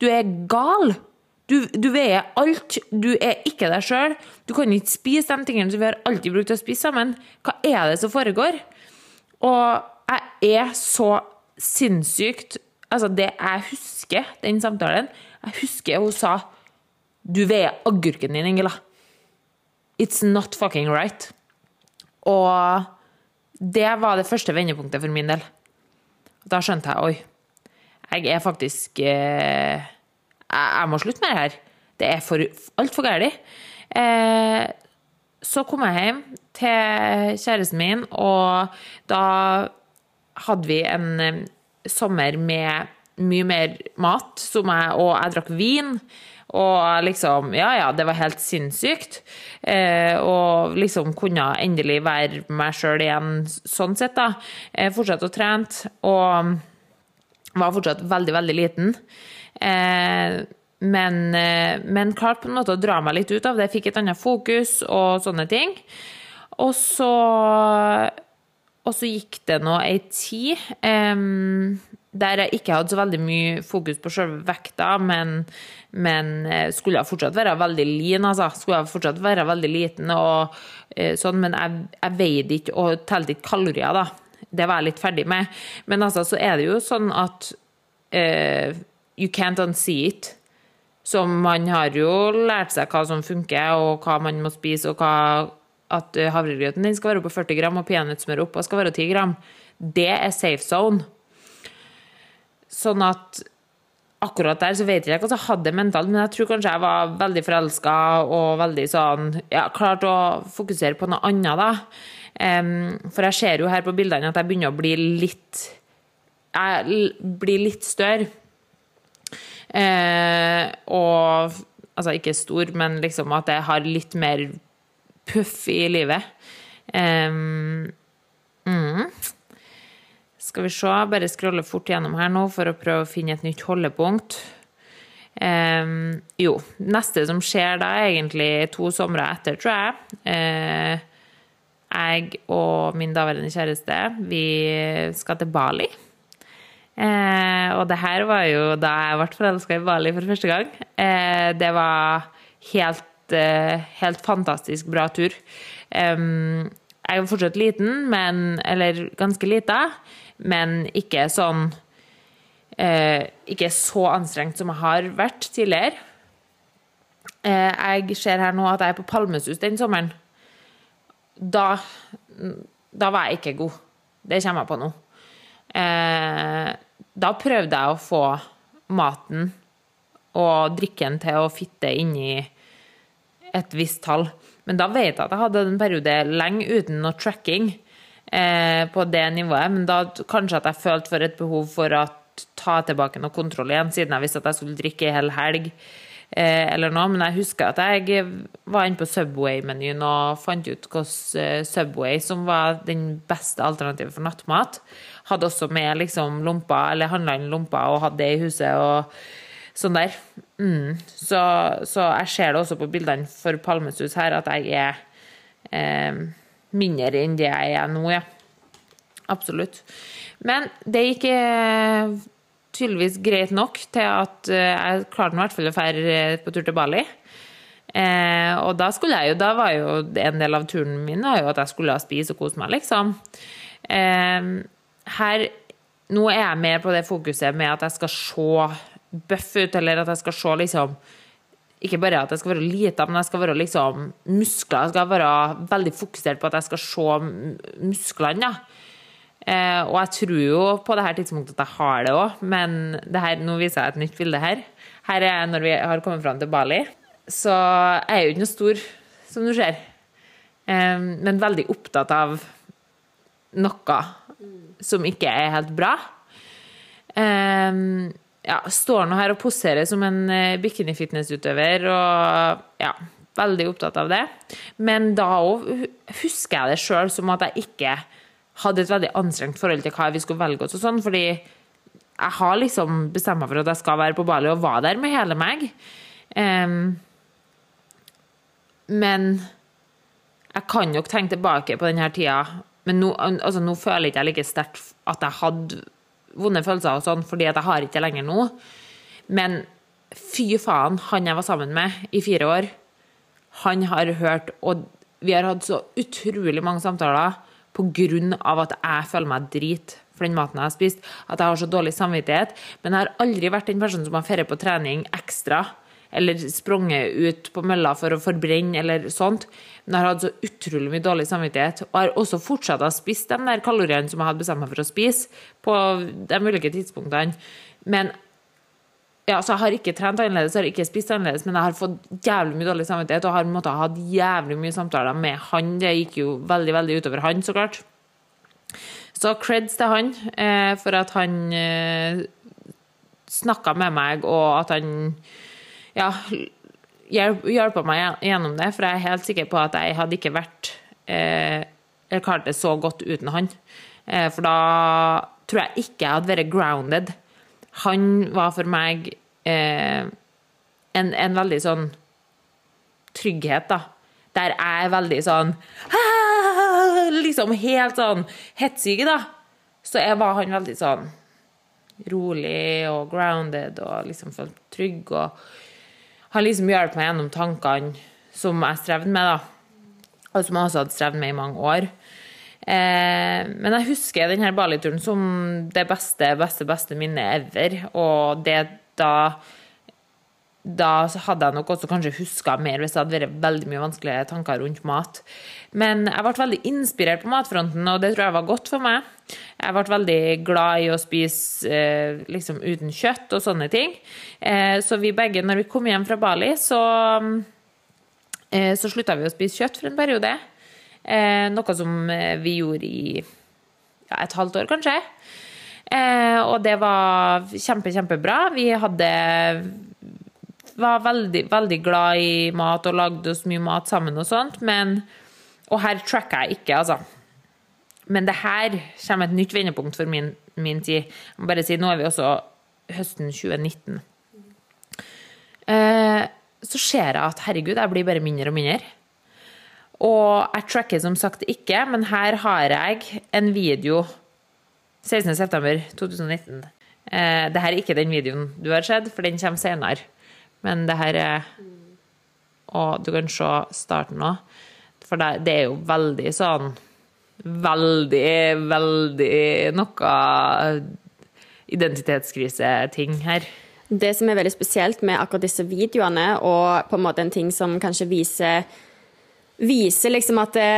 Du er gal. Du, du, veier alt. Du er ikke deg sjøl. Du kan ikke spise de tingene som vi har alltid brukt å spise sammen. Hva er det som foregår? Og jeg er så sinnssykt Altså, det jeg husker, den samtalen Jeg husker hun sa Du veier agurken din, Ingela. It's not fucking right. Og det var det første vendepunktet for min del. Da skjønte jeg oi, jeg er faktisk eh, jeg, må slutte med det her. Det er for, altfor galt. Eh, så kom jeg hjem til kjæresten min, og da hadde vi en eh, sommer med mye mer mat, jeg, og jeg drakk vin. Og liksom Ja, ja, det var helt sinnssykt. Eh, og liksom kunne endelig være meg sjøl igjen sånn sett, da. Eh, fortsatt å trene. Og var fortsatt veldig, veldig liten. Eh, men, eh, men klarte på en måte å dra meg litt ut av det. Jeg fikk et annet fokus og sånne ting. Og så, og så gikk det nå ei tid um, der jeg ikke hadde så veldig mye fokus på selve vekta, men, men eh, skulle jeg fortsatt være veldig lean, altså. Skulle jeg fortsatt være veldig liten og uh, sånn, men jeg, jeg veide ikke og telte ikke kalorier, da. Det var jeg litt ferdig med. Men altså, så er det jo sånn at uh, you can't unsee it. Så man har jo lært seg hva som funker, og hva man må spise, og hva, at havregrøten din skal være på 40 gram, og peanøttsmøret oppå skal være 10 gram. Det er safe zone. Sånn at akkurat der så vet jeg ikke hva jeg hadde mentalt, men jeg tror kanskje jeg var veldig forelska og veldig sånn Ja, klart å fokusere på noe annet, da. Um, for jeg ser jo her på bildene at jeg begynner å bli litt Jeg blir litt større. Uh, og Altså ikke stor, men liksom at jeg har litt mer puff i livet. Um, mm. Skal vi se, bare scrolle fort gjennom her nå for å prøve å finne et nytt holdepunkt. Um, jo, neste som skjer da, egentlig to somre etter, tror jeg. Uh, jeg og min daværende kjæreste, vi skal til Bali. Eh, og det her var jo da jeg ble forelska i Bali for første gang. Eh, det var helt, eh, helt fantastisk bra tur. jeg er fortsatt liten, men, eller ganske lita, men ikke sånn eh, Ikke så anstrengt som jeg har vært tidligere. Eh, jeg ser her nå at jeg er på Palmesus den sommeren da, da var jeg ikke god. Det kommer jeg på nå. Eh, da prøvde jeg å få maten og drikken til å fitte inni et visst tall. Men da vet jeg at jeg hadde en periode lenge uten noe tracking eh, på det nivået. Men da kanskje at jeg følte for et behov for å ta tilbake noe kontroll igjen, siden jeg visste at jeg skulle drikke i hel helg. Eh, eller noe, men jeg husker at jeg var inne på Subway-menyen og fant ut hvordan eh, Subway, som var den beste alternativet for nattmat, hadde også med liksom lomper, eller handla inn lomper og hadde det i huset og sånn der. Mm. Så, så, jeg ser det også på bildene for Palmesus her, at jeg er eh, mindre enn det jeg er nå, ja. Absolutt. Men det gikk eh, tydeligvis greit nok til at eh, jeg klarte i hvert fall å dra eh, på tur til Bali. Eh, og da skulle jeg jo, da var jo en del av turen min var jo at jeg skulle spise og kose meg, liksom. Eh, her Nå er jeg mer på det fokuset med at jeg skal se bøff ut, eller at jeg skal se liksom ikke bare at jeg skal være lita, men jeg skal være liksom muskler. Jeg skal være veldig fokusert på at jeg skal se musklene. Ja. Eh, og jeg tror jo på det her tidspunktet at jeg har det òg, men det her, nå viser jeg et nytt bilde her. Her er når vi har kommet fram til Bali. Så jeg er jo ikke noe stor, som du ser. Eh, men veldig opptatt av noe som ikke er helt bra. Ehm, ja, står nå her og poserer som en eh, bikini-fitnessutøver, og ja, veldig opptatt av det. Men da òg husker jeg det sjøl som at jeg ikke hadde et veldig anstrengt forhold til hva vi skulle velge oss og sånn, fordi jeg har liksom bestemt meg for at jeg skal være på Bali, og var der med hele meg. Um, men jeg kan nok tenke tilbake på denne tida, men nå, altså, nå føler ikke like sterkt at jeg hadde vonde følelser og sånn, fordi at jeg har ikke det lenger nå. Men fy faen, han jeg var sammen med i fire år, han har hørt, og vi har hatt så utrolig mange samtaler på grunn av at jeg føler meg drit for den maten jeg har spist, at jeg har så dårlig samvittighet. Men jeg har aldri vært den personen som har ferdig på trening ekstra, eller sprunget ut på mølla for å forbrenne, eller sånt. Men jeg har hatt så utrolig mye dårlig samvittighet, og har også fortsatt å spise de der kaloriene som jeg hadde bestemt meg for å spise, på de ulike tidspunktene. Men ja, så jeg har ikke trent annerledes, jeg har ikke spist annerledes, men jeg har fått jævlig mye dårlig samvittighet og har måttet ha jævlig mye samtaler med han. Det gikk jo veldig, veldig utover han, så klart. Så creds til han eh, for at han eh, snakka med meg, og at han ja, hjelpa meg gjennom det. For jeg er helt sikker på at jeg hadde ikke vært eh, eller klart det så godt uten han. Eh, for da tror jeg ikke jeg hadde vært grounded. Han var for meg eh, en, en veldig sånn trygghet, da. Der jeg er veldig sånn [laughs] Liksom helt sånn hetsyke, da. Så jeg var han veldig sånn rolig og grounded og liksom følt trygg. Og har liksom hjulpet meg gjennom tankene som jeg strevde med, da. Og som jeg også hadde strevd med i mange år. Eh, men jeg husker denne Bali-turen som det beste, beste, beste minnet ever. Og det da da hadde jeg nok også kanskje huska mer hvis det hadde vært veldig mye vanskelige tanker rundt mat. Men jeg ble veldig inspirert på matfronten, og det tror jeg var godt for meg. Jeg ble veldig glad i å spise eh, liksom uten kjøtt og sånne ting. Eh, så vi begge, når vi kom hjem fra Bali, så, eh, så slutta vi å spise kjøtt for en periode. Eh, noe som vi gjorde i ja, et halvt år, kanskje. Og det var kjempe, kjempebra. Vi hadde var veldig, veldig glad i mat og lagde oss mye mat sammen og sånt, men Og her tracker jeg ikke, altså. Men det her kommer et nytt vendepunkt for min, min tid. Jeg må bare si, nå er vi også høsten 2019. Eh, så ser jeg at herregud, jeg blir bare mindre og mindre. Og jeg tracker som sagt ikke, men her har jeg en video 16.9.2019. Eh, det her er ikke den videoen du har sett, for den kommer senere. Men det her er Og du kan se starten nå. For det, det er jo veldig sånn Veldig, veldig noe identitetskriseting her. Det som er veldig spesielt med akkurat disse videoene, og på en måte en ting som kanskje viser viser liksom at det,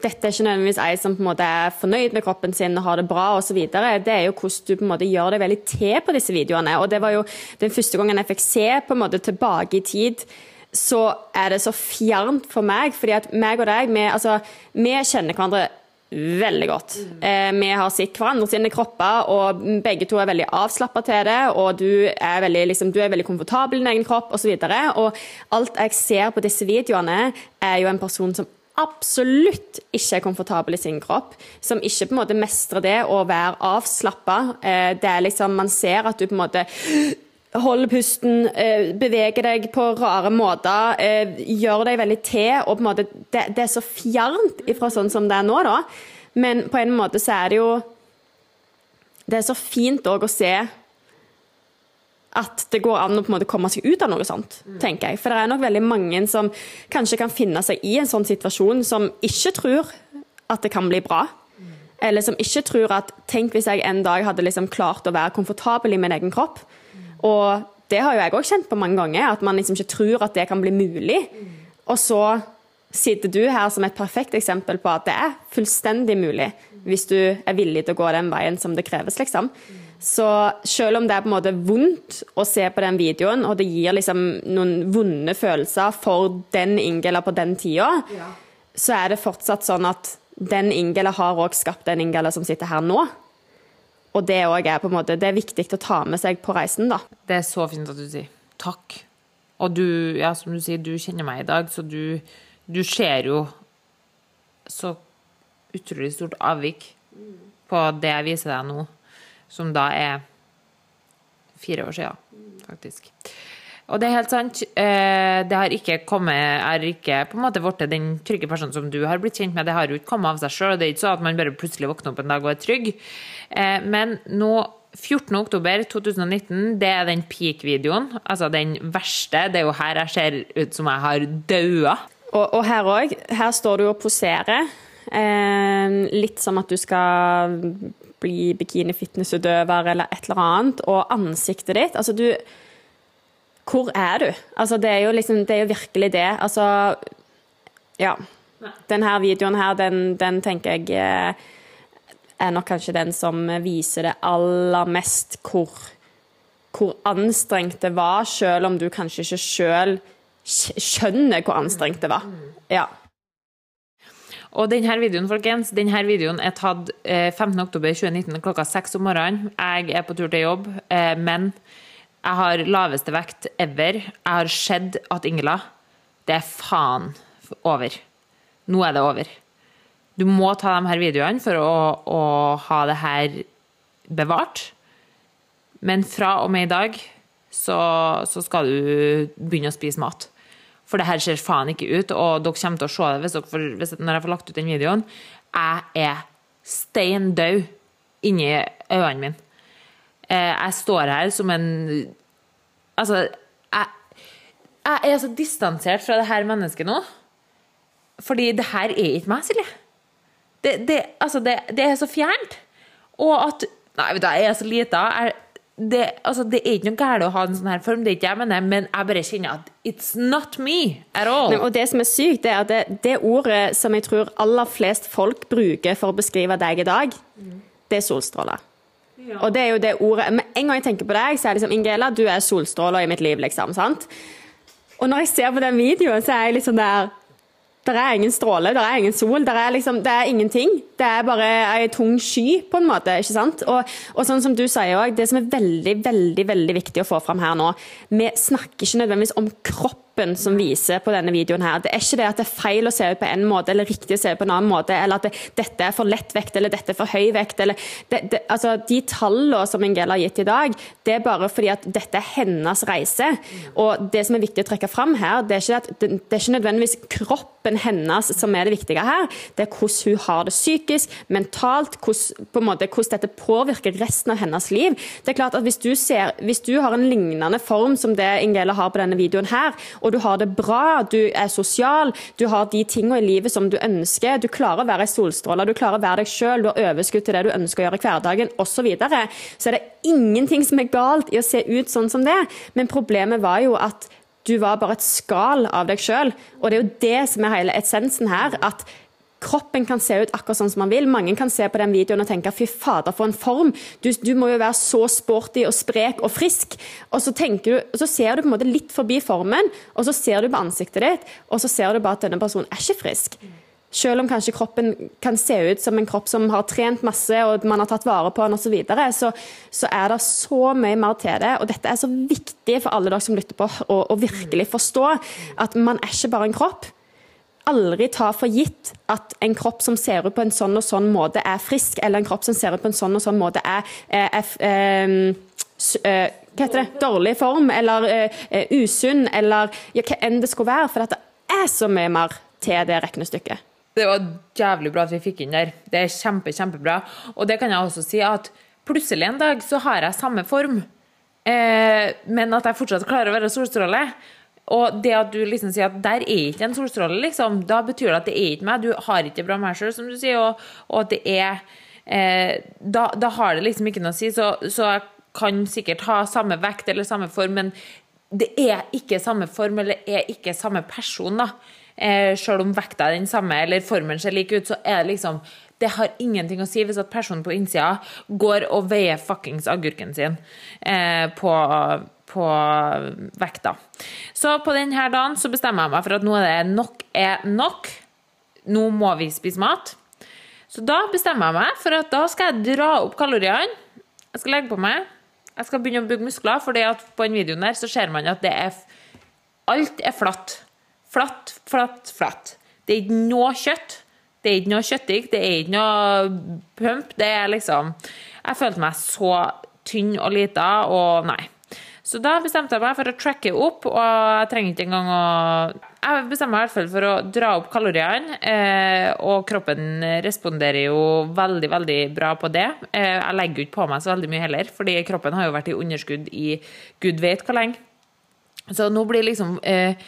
dette er ikke nødvendigvis ei som på en måte er fornøyd med kroppen sin og har det bra osv. Det er jo hvordan du på en måte gjør deg veldig til på disse videoene. Og det var jo den første gangen jeg fikk se på en måte tilbake i tid, så er det så fjernt for meg. fordi at meg og deg, vi, altså, vi kjenner hverandre veldig godt. Eh, vi har sett hverandre sine kropper, og begge to er veldig avslappa til det. Og du er veldig, liksom, du er veldig komfortabel i din egen kropp osv. Og, så og alt jeg ser på disse videoene, er jo en person som absolutt ikke er komfortabel i sin kropp. Som ikke på en måte mestrer det å være avslappa. Eh, det er liksom, man ser at du på en måte holder pusten, bevege deg på rare måter, gjøre gjør deg veldig til. og på en måte, det, det er så fjernt ifra sånn som det er nå, da. Men på en måte så er det jo Det er så fint òg å se at det går an å på en måte komme seg ut av noe sånt, tenker jeg. For det er nok veldig mange som kanskje kan finne seg i en sånn situasjon, som ikke tror at det kan bli bra. Eller som ikke tror at Tenk hvis jeg en dag hadde liksom klart å være komfortabel i min egen kropp. Og det har jo jeg òg kjent på mange ganger, at man liksom ikke tror at det kan bli mulig. Og så sitter du her som et perfekt eksempel på at det er fullstendig mulig, hvis du er villig til å gå den veien som det kreves, liksom. Så selv om det er på en måte vondt å se på den videoen, og det gir liksom noen vonde følelser for den Ingela på den tida, Ja. så er det fortsatt sånn at den Ingela har òg skapt den Ingela som sitter her nå. Og det òg er på en måte, det er viktig å ta med seg på reisen, da. Det er så fint at du sier takk. Og du, ja, som du sier, du kjenner meg i dag, så du, du ser jo så utrolig stort avvik på det jeg viser deg nå, som da er fire år siden, faktisk. Og det er helt sant. eh, Det har ikke kommet har ikke på en måte blitt den trygge personen som du har blitt kjent med. Det har jo ikke kommet av seg sjøl. Det er ikke sånn at man bare plutselig våkner opp en dag og er trygg. Eh, Men nå 14. oktober 2019, det er den peak-videoen. Altså den verste. Det er jo her jeg ser ut som jeg har daua. Og, og her òg. Her står du og poserer. Eh, litt som at du skal bli bikini-fitnessutøver eller et eller annet. Og ansiktet ditt Altså, du Hvor er du? Altså, det er jo liksom Det er jo virkelig det. Altså Ja. Denne videoen her, den, den tenker jeg eh, er nok kanskje den som viser det aller mest hvor hvor anstrengt det var, selv om du kanskje ikke sjøl skjønner hvor anstrengt det var. Ja. Og denne videoen, folkens, denne videoen er tatt eh, 15. oktober 2019 klokka 6 om morgenen. Jeg er på tur til jobb, eh, men jeg har laveste vekt ever. Jeg har sett at Ingela Det er faen over. Nå er det over. Du må ta de her videoene for å, å ha det her bevart. Men fra og med i dag så, så skal du begynne å spise mat. For det her ser faen ikke ut, og dere kommer til å se det hvis dere hvis, når jeg får lagt ut den videoen. Jeg er stein død inni øynene mine. Eh, jeg står her som en Altså, jeg, jeg er så distansert fra det her mennesket nå. Fordi det her er ikke meg, Silje. Det, det, altså, det, det er så fjernt. Og at Nei, vet du, jeg er så lita. Det, altså, det er ikke noe galt å ha en sånn her form, det er ikke jeg mener, men jeg bare kjenner at it's not me at all. Og det som er sykt, det er at det, det ordet som jeg tror aller flest folk bruker for å beskrive deg i dag, det er solstråler. Og det er jo det ordet Med en gang jeg tenker på deg, så er det liksom Ingela, du er solstråler i mitt liv, liksom. sant? Og når jeg ser på den videoen, så er jeg liksom der Der er ingen stråle, der er ingen sol, der er liksom, det er ingenting. Det er bare ei tung sky, på en måte. ikke sant? Og, og sånn som du sier også, det som er veldig, veldig veldig viktig å få fram her nå Vi snakker ikke nødvendigvis om kroppen som viser på denne videoen her. Det er ikke det at det er feil å se ut på en måte, eller riktig å se ut på en annen måte, eller at det, dette er for lett vekt, eller dette er for høy vekt. eller det, det, altså De tallene som Ingel har gitt i dag, det er bare fordi at dette er hennes reise. Og det som er viktig å trekke fram her, det er ikke, at, det, er ikke nødvendigvis kroppen hennes som er det viktige her, det er hvordan hun har det psykisk, mentalt, hvordan, på en måte, hvordan dette påvirker resten av hennes liv. Det er klart at Hvis du, ser, hvis du har en lignende form som det Ingela har på denne videoen her, og du har det bra, du er sosial, du har de tingene i livet som du ønsker, du klarer å være ei solstråle, du klarer å være deg sjøl, du har overskudd til det du ønsker å gjøre i hverdagen osv., så, videre, så er det ingenting som er galt i å se ut sånn som det. Men problemet var jo at du var bare et skall av deg sjøl, og det er jo det som er hele essensen her. at Kroppen kan se ut akkurat sånn som man vil. Mange kan se på den videoen og tenke 'fy fader, for en form'. Du, du må jo være så sporty og sprek og frisk. Og så, du, og så ser du på en måte litt forbi formen, og så ser du på ansiktet ditt, og så ser du bare at denne personen er ikke frisk. Selv om kanskje kroppen kan se ut som en kropp som har trent masse, og man har tatt vare på den osv., så, videre, så så er det så mye mer til det. Og dette er så viktig for alle dere som lytter på, å, å virkelig forstå at man er ikke bare en kropp aldri ta for gitt at en kropp som ser ut på en sånn og sånn måte, er frisk, eller en kropp som ser ut på en sånn og sånn måte, er, er, er er s- eh, hva heter det, dårlig form, eller eh, eh, usunn, eller ja, hva enn det skulle være. For det er så mye mer til det regnestykket. Det var jævlig bra at vi fikk inn der. Det er kjempe, kjempebra. Og det kan jeg også si at plutselig en dag så har jeg samme form, eh, men at jeg fortsatt klarer å være solstråle. Og det at du liksom sier at der er ikke en solstråle, liksom, da betyr det at det er ikke meg. Du har ikke bra meg sjøl, som du sier, og, og at det er eh, da, da har det liksom ikke noe å si. Så, så jeg kan sikkert ha samme vekt eller samme form, men det er ikke samme form eller er ikke samme person, da. Eh, selv om vekta er den samme eller formen ser lik ut, så er det liksom det har ingenting å si hvis at personen på innsida går og veier fuckings agurken sin eh, på, på, vekta. Så på denne dagen så bestemmer jeg meg for at nå er det nok er nok. Nå må vi spise mat. Så da bestemmer jeg meg for at da skal jeg dra opp kaloriene. Jeg skal legge på meg. Jeg skal begynne å bygge muskler, for på den videoen der så ser man at det er Alt er flatt. Flatt, flatt, flatt. Det er ikke noe kjøtt. Det er ikke noe kjøttig, det er ikke noe pump. Det er liksom Jeg følte meg så tynn og lita, og nei. Så da bestemte jeg meg for å tracke opp, og jeg trenger ikke engang å Jeg bestemmer meg i hvert fall for å dra opp kaloriene, eh, og kroppen responderer jo veldig, veldig bra på det. Eh, jeg legger jo ikke på meg så veldig mye heller, fordi kroppen har jo vært i underskudd i gud vet hvor lenge. Så nå blir liksom eh,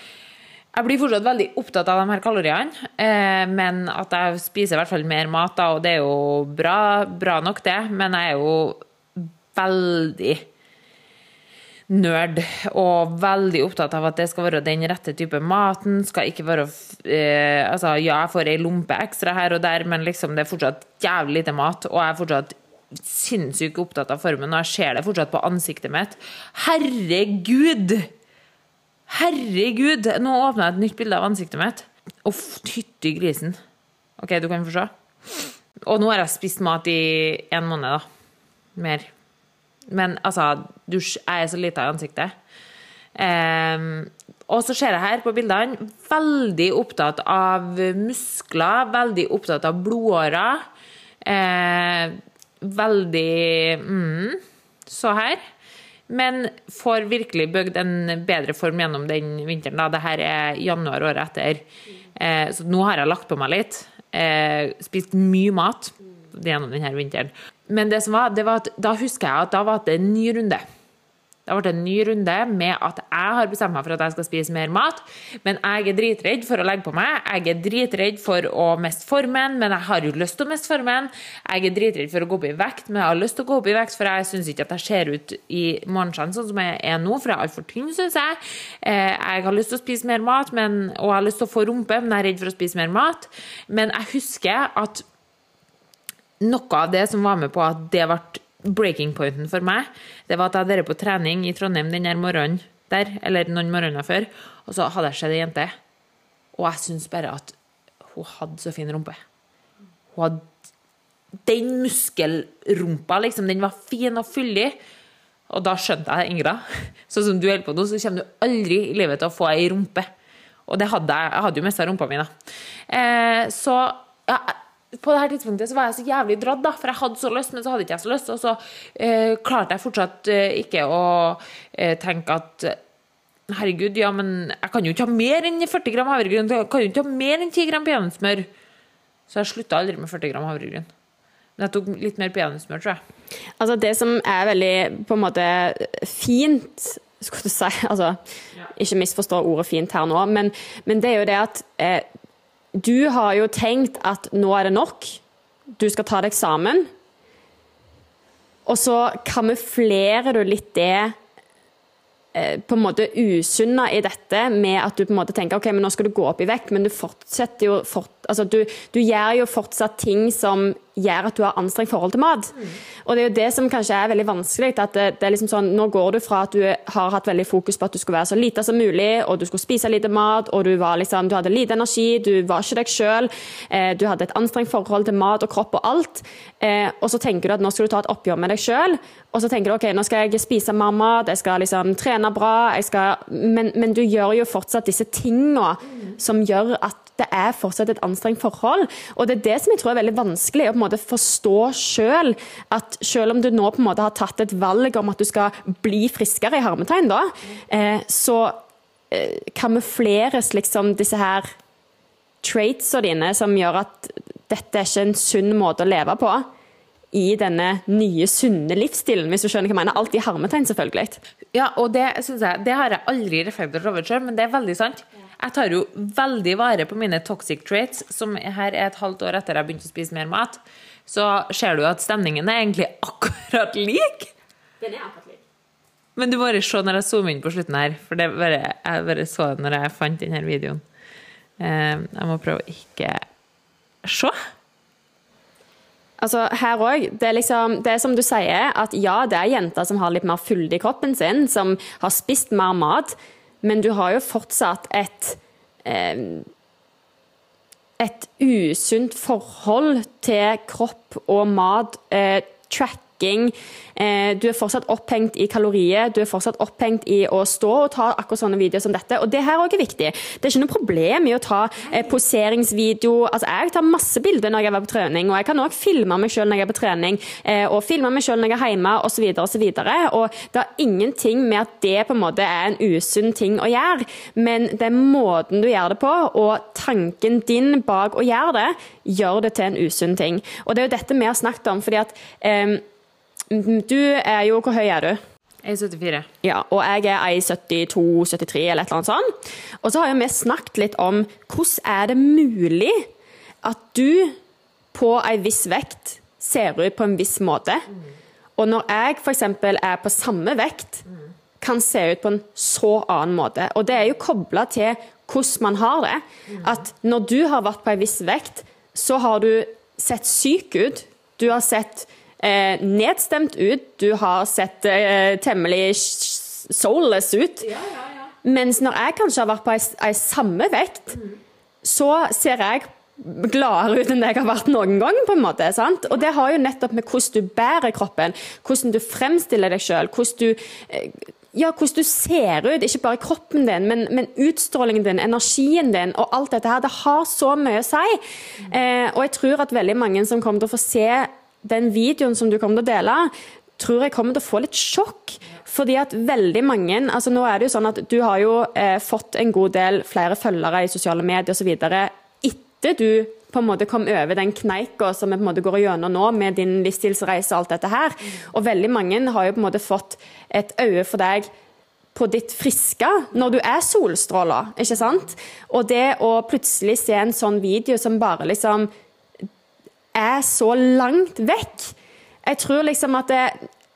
jeg blir fortsatt veldig opptatt av de her kaloriene, eh, men at jeg spiser i hvert fall mer mat, da, og det er jo bra, bra nok, det. Men jeg er jo veldig nerd og veldig opptatt av at det skal være den rette type maten. Skal ikke være eh, Altså, ja, jeg får ei lompe ekstra her og der, men liksom det er fortsatt jævlig lite mat, og jeg er fortsatt sinnssykt opptatt av formen, og jeg ser det fortsatt på ansiktet mitt. Herregud! Herregud! Nå åpna jeg et nytt bilde av ansiktet mitt. Uff, fytti grisen. OK, du kan få se. Og nå har jeg spist mat i en måned, da. Mer. Men altså, du, jeg er så lita i ansiktet. Um, og så ser jeg her på bildene veldig opptatt av muskler, veldig opptatt av blodårer. Eh, veldig mm, Så her. Men får virkelig bygd en bedre form gjennom den vinteren. Da. Dette er januar året etter. Eh, så nå har jeg lagt på meg litt. Eh, spist mye mat gjennom denne vinteren. Men det som var, det var at, da husker jeg at da var det en ny runde. Det ble det en ny runde med at jeg har bestemt meg for at jeg skal spise mer mat. Men jeg er dritredd for å legge på meg. Jeg er dritredd for å miste formen, men jeg har jo lyst til å miste formen. Jeg er dritredd for å gå opp i vekt, men jeg har lyst til å gå opp i vekt, for jeg syns ikke at jeg ser ut i morgenskjermen sånn som jeg er nå, for jeg er altfor tynn, syns jeg. Eh, jeg har lyst til å spise mer mat, men, og jeg har lyst til å få rumpe, men jeg er redd for å spise mer mat. Men jeg husker at noe av det som var med på at det ble breaking pointen for meg, det var at jeg hadde vært på trening i Trondheim den morgenen der, eller noen morgener før, og så hadde jeg sett ei jente, og jeg syns bare at hun hadde så fin rumpe. Hun hadde Den muskelrumpa, liksom, den var fin og fyldig. Og da skjønte jeg Ingra. [laughs] Sånn som du holder på nå, så kommer du aldri i livet til å få ei rumpe. Og det hadde jeg. Jeg hadde jo mista rumpa mi, da. Eh, så ja, på det her tidspunktet så var jeg så jævlig dratt, da, for jeg hadde så lyst, men så hadde ikke jeg så lyst. Og så eh, klarte jeg fortsatt eh, ikke å eh, tenke at Herregud, ja, men jeg kan jo ikke ha mer enn 40 gram havregryn. Jeg kan jo ikke ha mer enn 10 gram peanøttsmør. Så jeg slutta aldri med 40 gram havregryn. Men jeg tok litt mer peanøttsmør, tror jeg. Altså, det som er veldig på en måte fint skulle du si, altså, Ikke misforstå ordet fint her nå, men, men det er jo det at eh, du har jo tenkt at nå er det nok. Du skal ta deg sammen. Og så kamuflerer du litt det eh, på en måte usunna i dette med at du på en måte tenker ok, men nå skal du gå opp i vekt, men du fortsetter jo fort, altså du, du gjør jo fortsatt ting som gjør at du har anstrengt forhold til mat. Og det er jo det som kanskje er veldig vanskelig. at det, det, er liksom sånn, Nå går du fra at du har hatt veldig fokus på at du skulle være så lite som mulig, og du skulle spise lite mat, og du, var liksom, du hadde lite energi, du var ikke deg sjøl, eh, du hadde et anstrengt forhold til mat og kropp og alt. Eh, og så tenker du at nå skal du ta et oppgjør med deg sjøl, og så tenker du ok, nå skal jeg spise mer mat, jeg skal liksom trene bra, skal, men, men, du gjør jo fortsatt disse tinga som gjør at det er fortsatt et anstrengt forhold. Og det er det som jeg tror er veldig vanskelig å på en måte forstå sjøl. At selv om du nå på en måte har tatt et valg om at du skal bli friskere, i hermetegn, da, eh, så eh, kamufleres liksom disse her traitsene dine som gjør at dette er ikke en sunn måte å leve på i denne nye, sunne livsstilen, hvis du skjønner hva jeg mener. Alt i hermetegn, selvfølgelig. Ja, og det synes jeg, det har jeg aldri reflektert over sjøl, men det er veldig sant. Jeg tar jo veldig vare på mine toxic traits, som her er et halvt år etter jeg begynte å spise mer mat. Så ser du at stemningen er egentlig [laughs] akkurat lik. Den er akkurat lik. Men du må bare se når jeg zoomer inn på slutten her, for det bare, jeg bare så det når jeg fant denne videoen. Eh, jeg må prøve å ikke se. Altså, her òg. Det, er liksom, det er som du sier, at ja, det er jenter som har litt mer fylde i kroppen sin, som har spist mer mat, men du har jo fortsatt et eh, et usunt forhold til kropp og mat. Eh, track tracking. Eh, du er fortsatt opphengt i kalorier, du er fortsatt opphengt i å stå og ta akkurat sånne videoer som dette. Og det her òg er viktig. Det er ikke noe problem i å ta eh, poseringsvideo. Altså, jeg tar masse bilder når jeg er på trening, og jeg kan òg filme meg sjøl når jeg er på trening, eh, og filme meg sjøl når jeg er hjemme, osv., osv. Og, og det er ingenting med at det på en måte er en usunn ting å gjøre, men det er måten du gjør det på, og tanken din bak å gjøre det, gjør det til en usunn ting. Og det er jo dette vi har snakket om, fordi at eh, du er jo Hvor høy er du? 1,74. Ja, og jeg er 1,72-73 eller et eller annet sånt. Og så har vi snakket litt om hvordan er det mulig at du på en viss vekt ser ut på en viss måte. Og når jeg f.eks. er på samme vekt, kan se ut på en så annen måte. Og det er jo kobla til hvordan man har det. At når du har vært på en viss vekt, så har du sett syk ut. Du har sett eh, nedstemt ut. Du har sett eh, temmelig soulless ut. Ja, ja, ja. Mens når jeg kanskje har vært på ei, ei samme vekt, mm. så ser jeg gladere ut enn jeg har vært noen gang. på en måte, sant? Og det har jo nettopp med hvordan du bærer kroppen, hvordan du fremstiller deg sjøl, hvordan du eh, ja, hvordan du ser ut. Ikke bare kroppen din, men, men, utstrålingen din, energien din og alt dette her. Det har så mye å si. Mm. Eh, og jeg tror at veldig mange som kommer til å få se den videoen som du kommer til å dele, tror jeg kommer til å få litt sjokk. Fordi at veldig mange altså Nå er det jo sånn at du har jo eh, fått en god del flere følgere i sosiale medier osv. etter du på en måte kom over den kneika som vi på en måte går gjennom nå, med din livsstilsreise og alt dette her. Og veldig mange har jo på en måte fått et øye for deg på ditt friske når du er solstråla, ikke sant? Og det å plutselig se en sånn video som bare liksom er så langt vekk. Jeg tror liksom at det,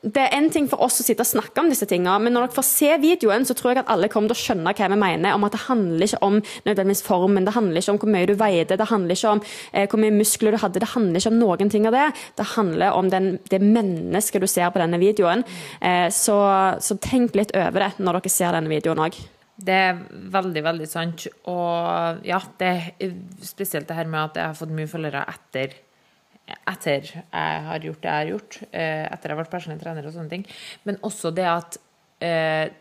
det er en ting for oss å sitte og snakke om disse tingene, men når dere får se videoen, så tror jeg at alle kommer til å skjønne hva vi mener. om at Det handler ikke om nødvendigvis formen, det handler ikke om hvor mye du veide, det handler ikke om eh, hvor mye muskler du hadde, det handler ikke om noen ting av det. Det handler om den, det mennesket du ser på denne videoen. Eh, så, så, tenk litt over det når dere ser denne videoen òg. Det er veldig, veldig sant. Og ja, det spesielt det her med at jeg har fått mye følgere etter etter jeg har gjort det jeg har gjort, eh, etter jeg vært personlig trener og sånne ting. Men også det at eh,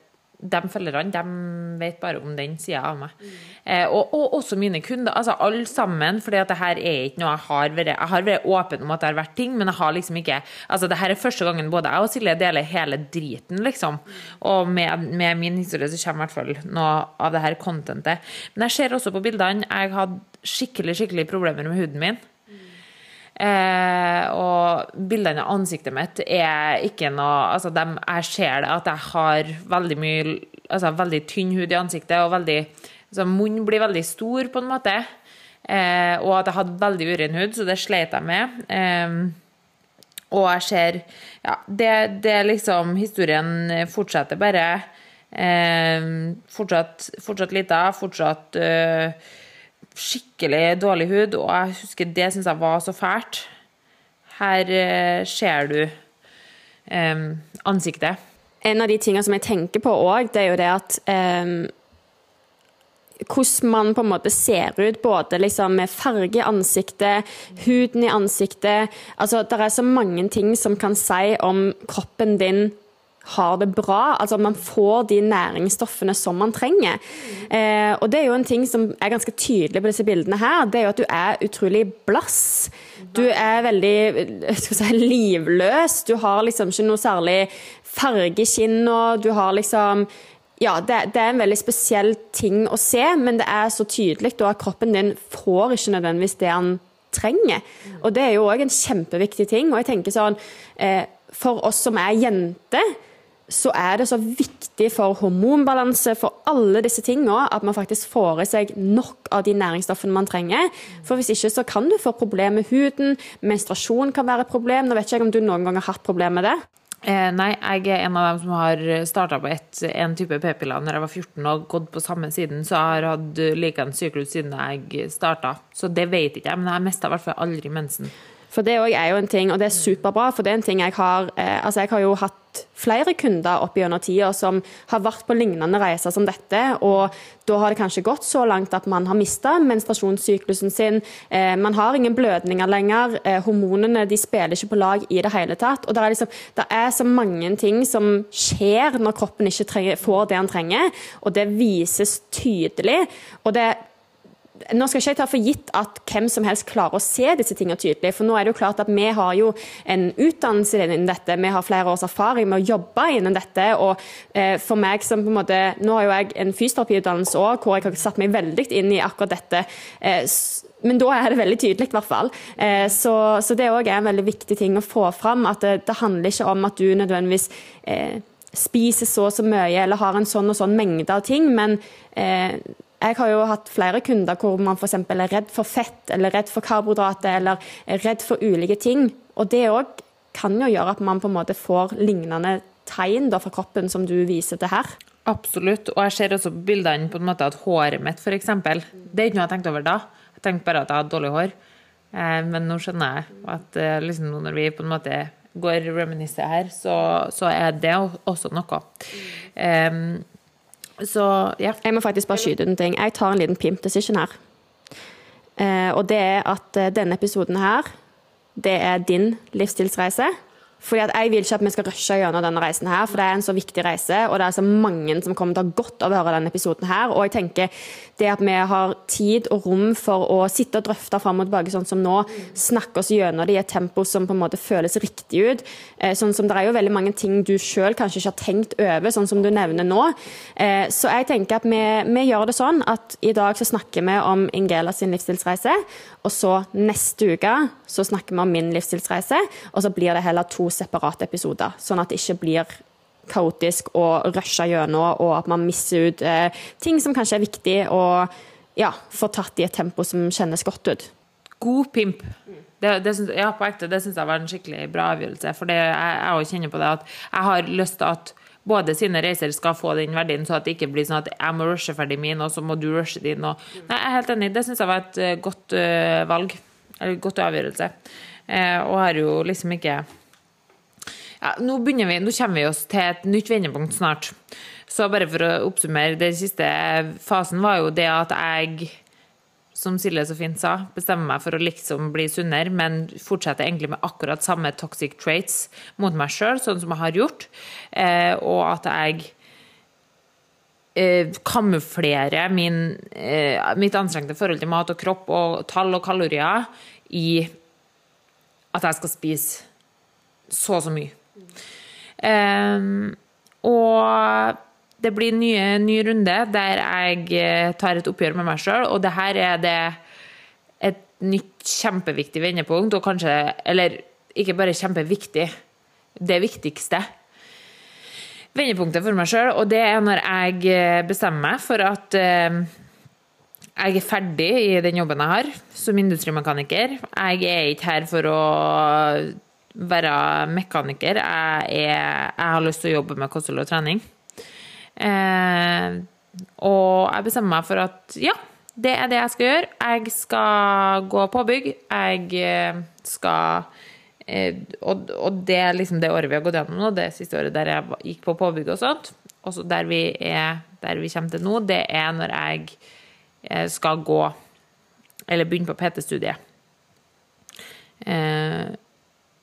de følgerne de vet bare om den sida av meg. Mm. Eh, og, og, også mine kunder. altså Alle sammen. For det her er ikke noe jeg har vært Jeg har vært åpen om at det har vært ting, men jeg har liksom ikke altså det her er første gangen både jeg og Silje deler hele driten, liksom. Og med, med min historie så kommer i hvert fall noe av det her contentet. Men jeg ser også på bildene jeg hadde skikkelig, skikkelig problemer med huden min. Eh, og bildene av ansiktet mitt er ikke noe altså de, Jeg ser det at jeg har veldig mye altså veldig tynn hud i ansiktet, og veldig altså Munnen blir veldig stor, på en måte. Eh, og at jeg hadde veldig uren hud, så det sleit jeg med. Eh, og jeg ser Ja, det, det liksom Historien fortsetter bare. Eh, fortsatt, fortsatt lita, fortsatt uh, skikkelig dårlig hud, og jeg husker det syns jeg var så fælt. Her eh, ser du eh, ansiktet. En av de tingene som jeg tenker på òg, det er jo det at eh, hvordan man på en måte ser ut, både liksom med farge i ansiktet, huden i ansiktet altså Det er så mange ting som kan si om kroppen din har det bra. Altså man får de næringsstoffene som man trenger. Eh, og det er jo en ting som er ganske tydelig på disse bildene her, det er jo at du er utrolig blass. Du er veldig si, livløs. Du har liksom ikke noe særlig farge i kinna. Du har liksom ja, det, det, er en veldig spesiell ting å se, men det er så tydelig at kroppen din får ikke nødvendigvis det han trenger. Og det er jo òg en kjempeviktig ting. Og jeg tenker sånn, eh, for oss som er jenter, så er det så viktig for hormonbalanse, for alle disse tingene, at man faktisk får i seg nok av de næringsstoffene man trenger. For hvis ikke så kan du få problemer med huden, menstruasjon kan være et problem. Nå vet ikke jeg om du noen gang har hatt problemer med det? Eh, nei, jeg er en av dem som har starta på et, en type p-piller når jeg var 14 og gått på samme siden, så jeg har hatt likeens syklus siden jeg starta. Så det vet ikke jeg, men jeg mista i hvert fall aldri mensen. For det òg er jo en ting, og det er superbra, for det er en ting jeg har eh, Altså, jeg har jo hatt flere kunder opp gjennom tida som har vært på lignende reiser som dette, og da har det kanskje gått så langt at man har mista menstruasjonssyklusen sin. Eh, man har ingen blødninger lenger. Eh, hormonene de spiller ikke på lag i det hele tatt. Og det er, liksom, det er så mange ting som skjer når kroppen ikke trenger, får det han trenger, og det vises tydelig. Og det nå skal ikke jeg ta for gitt at hvem som helst klarer å se disse tingene tydelig. For nå er det jo klart at vi har jo en utdannelse innen dette, vi har flere års erfaring med å jobbe innen dette. Og eh, for meg som på en måte Nå har jo jeg en fysioterapiutdannelse òg, hvor jeg har satt meg veldig inn i akkurat dette. Eh, men da er det veldig tydelig, i hvert fall. Eh, så, så, det òg er en veldig viktig ting å få fram. At det, det handler ikke om at du nødvendigvis eh, spiser så og så mye eller har en sånn og sånn mengde av ting, men eh, jeg har jo hatt flere kunder hvor man f.eks. er redd for fett, eller redd for karbohydrater, eller er redd for ulike ting. Og det òg kan jo gjøre at man på en måte får lignende tegn da, fra kroppen som du viser til her. Absolutt. Og jeg ser også på bildene på en måte at håret mitt, f.eks. Det er ikke noe jeg tenkte over da. Jeg tenkte bare at jeg hadde dårlig hår. Eh, men nå skjønner jeg at eh, liksom, når vi på en måte går reminiscer her, så, så, er det også noe. Um, så ja. Jeg må faktisk bare skyte ut en ting. Jeg tar en liten pimp decision her. Eh, og det er at eh, denne episoden her, det er din livsstilsreise. Fordi at Jeg vil ikke at vi skal rushe gjennom denne reisen, her, for det er en så viktig reise. Og det er så mange som kommer til å ha godt av å høre denne episoden. her, Og jeg tenker det at vi har tid og rom for å sitte og drøfte fram og tilbake sånn som nå, snakke oss gjennom det i et tempo som på en måte føles riktig ut. Eh, sånn som Det er jo veldig mange ting du sjøl kanskje ikke har tenkt over, sånn som du nevner nå. Eh, så jeg tenker at vi, vi gjør det sånn at i dag så snakker vi om Ingela sin livsstilsreise, og så neste uke så snakker vi om min livsstilsreise, og så blir det heller to separate episoder, sånn at det ikke blir kaotisk og rusha gjennom, og at man misser ut eh, ting som kanskje er viktig og ja, får tatt i et tempo som kjennes godt ut. God pimp. Det, det synes, ja, på ekte, det syns jeg var en skikkelig bra avgjørelse. For det, jeg, jeg kjenner på det at jeg har lyst til at både sine reiser skal få den verdien, så at det ikke blir sånn at jeg må rushe ferdig min, og så må du rushe din. Og... Nei, jeg er helt enig. Det syns jeg var et uh, godt uh, valg. Eller godt avgjørelse. Eh, og har jo liksom ikke ja, nå, vi, nå kommer vi oss til et nytt vendepunkt snart. Så bare for å oppsummere, den siste fasen var jo det at jeg, som Silje så fint sa, bestemmer meg for å liksom bli sunnere, men fortsetter egentlig med akkurat samme toxic traits mot meg sjøl, sånn som jeg har gjort. Eh, og at jeg eh, kamuflerer min, eh, mitt anstrengte forhold til mat og kropp og tall og kalorier i at jeg skal spise så og så mye. Um, og det blir en ny, runde der jeg eh, tar et oppgjør med meg sjøl, og det her er det et nytt kjempeviktig vendepunkt, og kanskje Eller ikke bare kjempeviktig, det viktigste vendepunktet for meg sjøl, og det er når jeg eh, bestemmer meg for at uh, jeg er ferdig i den jobben jeg har som industrimekaniker. Jeg er ikke her for å være mekaniker. Jeg, er, jeg, har lyst til å jobbe med kosthold og trening. Eh, og jeg bestemmer meg for at ja, det er det jeg skal gjøre. Jeg skal gå påbygg. Jeg eh, skal eh, og, og, det er liksom det året vi har gått gjennom nå, det siste året der jeg gikk på påbygg og sånt. Og så der vi er der vi kommer til nå, det er når jeg eh, skal gå Eller begynne på PT-studiet. Eh,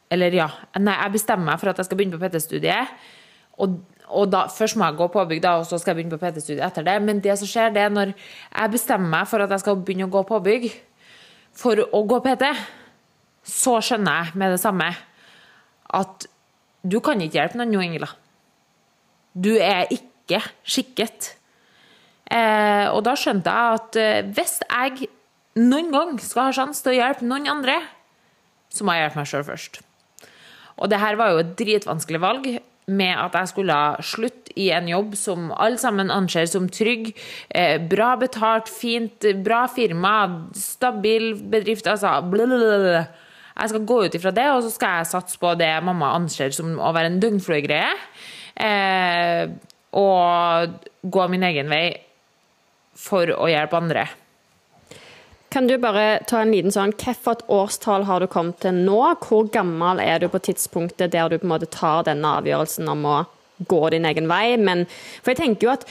eller ja, nei, jeg bestemmer meg for at jeg skal begynne på PT-studiet. Og, og da, først må jeg gå påbygg, da, og så skal jeg begynne på PT-studiet etter det. Men det som skjer, det er når jeg bestemmer meg for at jeg skal begynne å gå påbygg for å gå PT, så skjønner jeg med det samme at du kan ikke hjelpe noen nå, Ingela. Du er ikke skikket. Eh, og da skjønte jeg at eh, hvis jeg noen gang skal ha sjanse til å hjelpe noen andre, så må jeg hjelpe meg sjøl først. Og det her var jo et dritvanskelig valg med at jeg skulle slutte i en jobb som alle sammen anser som trygg, eh, bra betalt, fint, bra firma, stabil bedrift, altså blablabla. Jeg skal gå ut ifra det, og så skal jeg satse på det mamma anser som å være en døgnfluegreie. Eh, og gå min egen vei for å hjelpe andre. Kan du bare ta en liten sånn Hvilket årstall har du kommet til nå? Hvor gammel er du på tidspunktet der du på en måte tar denne avgjørelsen om å gå din egen vei? Men, for jeg tenker jo at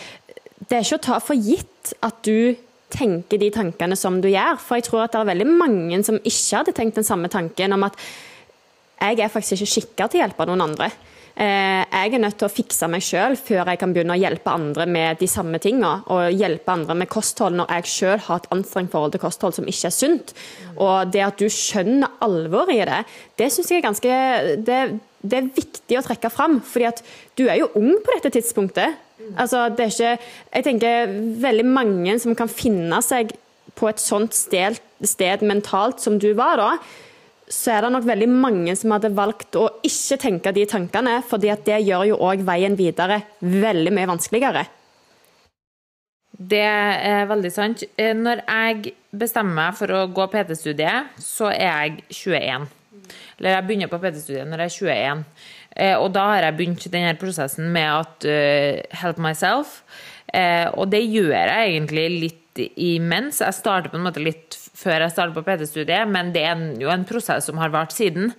det er ikke å ta for gitt at du tenker de tankene som du gjør. For jeg tror at det er veldig mange som ikke hadde tenkt den samme tanken om at jeg er faktisk ikke skikka til å hjelpe noen andre. Eh, jeg er nødt til å fikse meg sjøl før jeg kan begynne å hjelpe andre med de samme tingene. Og hjelpe andre med kosthold når jeg sjøl har et anstrengt forhold til kosthold som ikke er sunt. Og det at du skjønner alvoret i det, det syns jeg er ganske det, det, er viktig å trekke fram. fordi at du er jo ung på dette tidspunktet. Altså, det er ikke Jeg tenker veldig mange som kan finne seg på et sånt sted, sted mentalt som du var da så er det nok veldig mange som hadde valgt å ikke tenke de tankene, fordi at det gjør jo òg veien videre veldig mye vanskeligere. Det er veldig sant. Eh, når jeg bestemmer meg for å gå PT-studiet, så er jeg 21. Eller jeg begynner på PT-studiet når jeg er 21. Eh, og da har jeg begynt denne prosessen med at uh, help myself. Og det gjør jeg egentlig litt imens. Jeg starter på en måte litt før jeg startet på PT-studiet, men det er jo en prosess som har vart siden.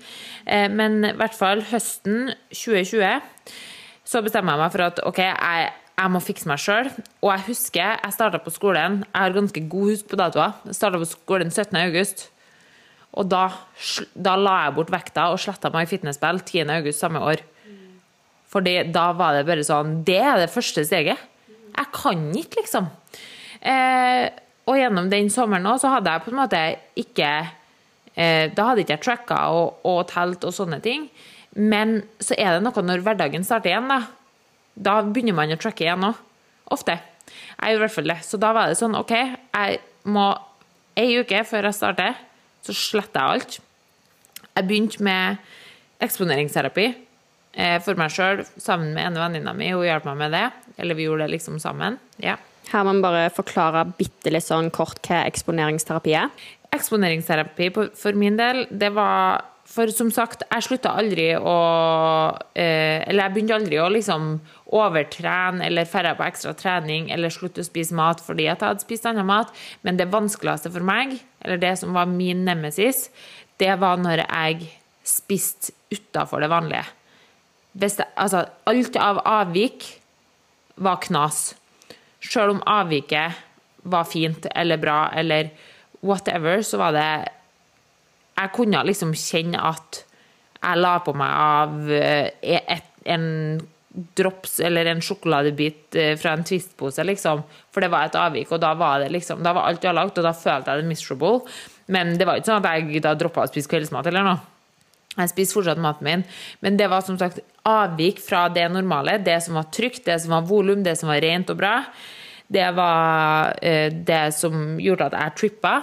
Eh, men i hvert fall høsten 2020 så bestemmer jeg meg for at OK, jeg, jeg må fikse meg sjøl. Og jeg husker jeg starta på skolen Jeg har ganske god husk på datoer. Jeg starta på skolen 17. august. Og da, da, la jeg bort vekta og sletta meg i fitnessspill 10. august samme år. Fordi da var det bare sånn Det er det første steget. Jeg kan ikke, liksom. Eh, og gjennom den sommeren òg, så hadde jeg på en måte ikke eh, Da hadde ikke jeg tracka og, og telt og sånne ting. Men så er det noe når hverdagen starter igjen, da. Da begynner man å tracke igjen òg. Ofte. Jeg gjorde i hvert fall det. Så da var det sånn OK, jeg må ei uke før jeg starter, så sletter jeg alt. Jeg begynte med eksponeringsterapi eh, for meg sjøl sammen med en venninne mi. Hun hjalp meg med det. Eller vi gjorde det liksom sammen. Ja. Her må vi bare forklare bitte litt sånn kort hva eksponeringsterapi er. Eksponeringsterapi for min del, det var For som sagt, jeg slutta aldri å eh, Eller jeg begynte aldri å liksom overtrene eller dra på ekstra trening eller slutte å spise mat fordi jeg hadde spist annen mat. Men det vanskeligste for meg, eller det som var min nemesis, det var når jeg spiste utafor det vanlige. Det, altså, alt av avvik var knas. Sjøl om avviket var fint eller bra eller whatever, så var det Jeg kunne liksom kjenne at jeg la på meg av eh, et, en drops eller en sjokoladebit eh, fra en Twist-pose, liksom. For det var et avvik, og da var det liksom Da var alt ødelagt, og da følte jeg det miserable. Men det var ikke sånn at jeg da droppa å spise kveldsmat eller noe. Jeg spiste fortsatt maten min, men det var som sagt avvik fra det normale. Det som var trygt, det som var volum, det som var rent og bra. Det var eh, det som gjorde at jeg trippa.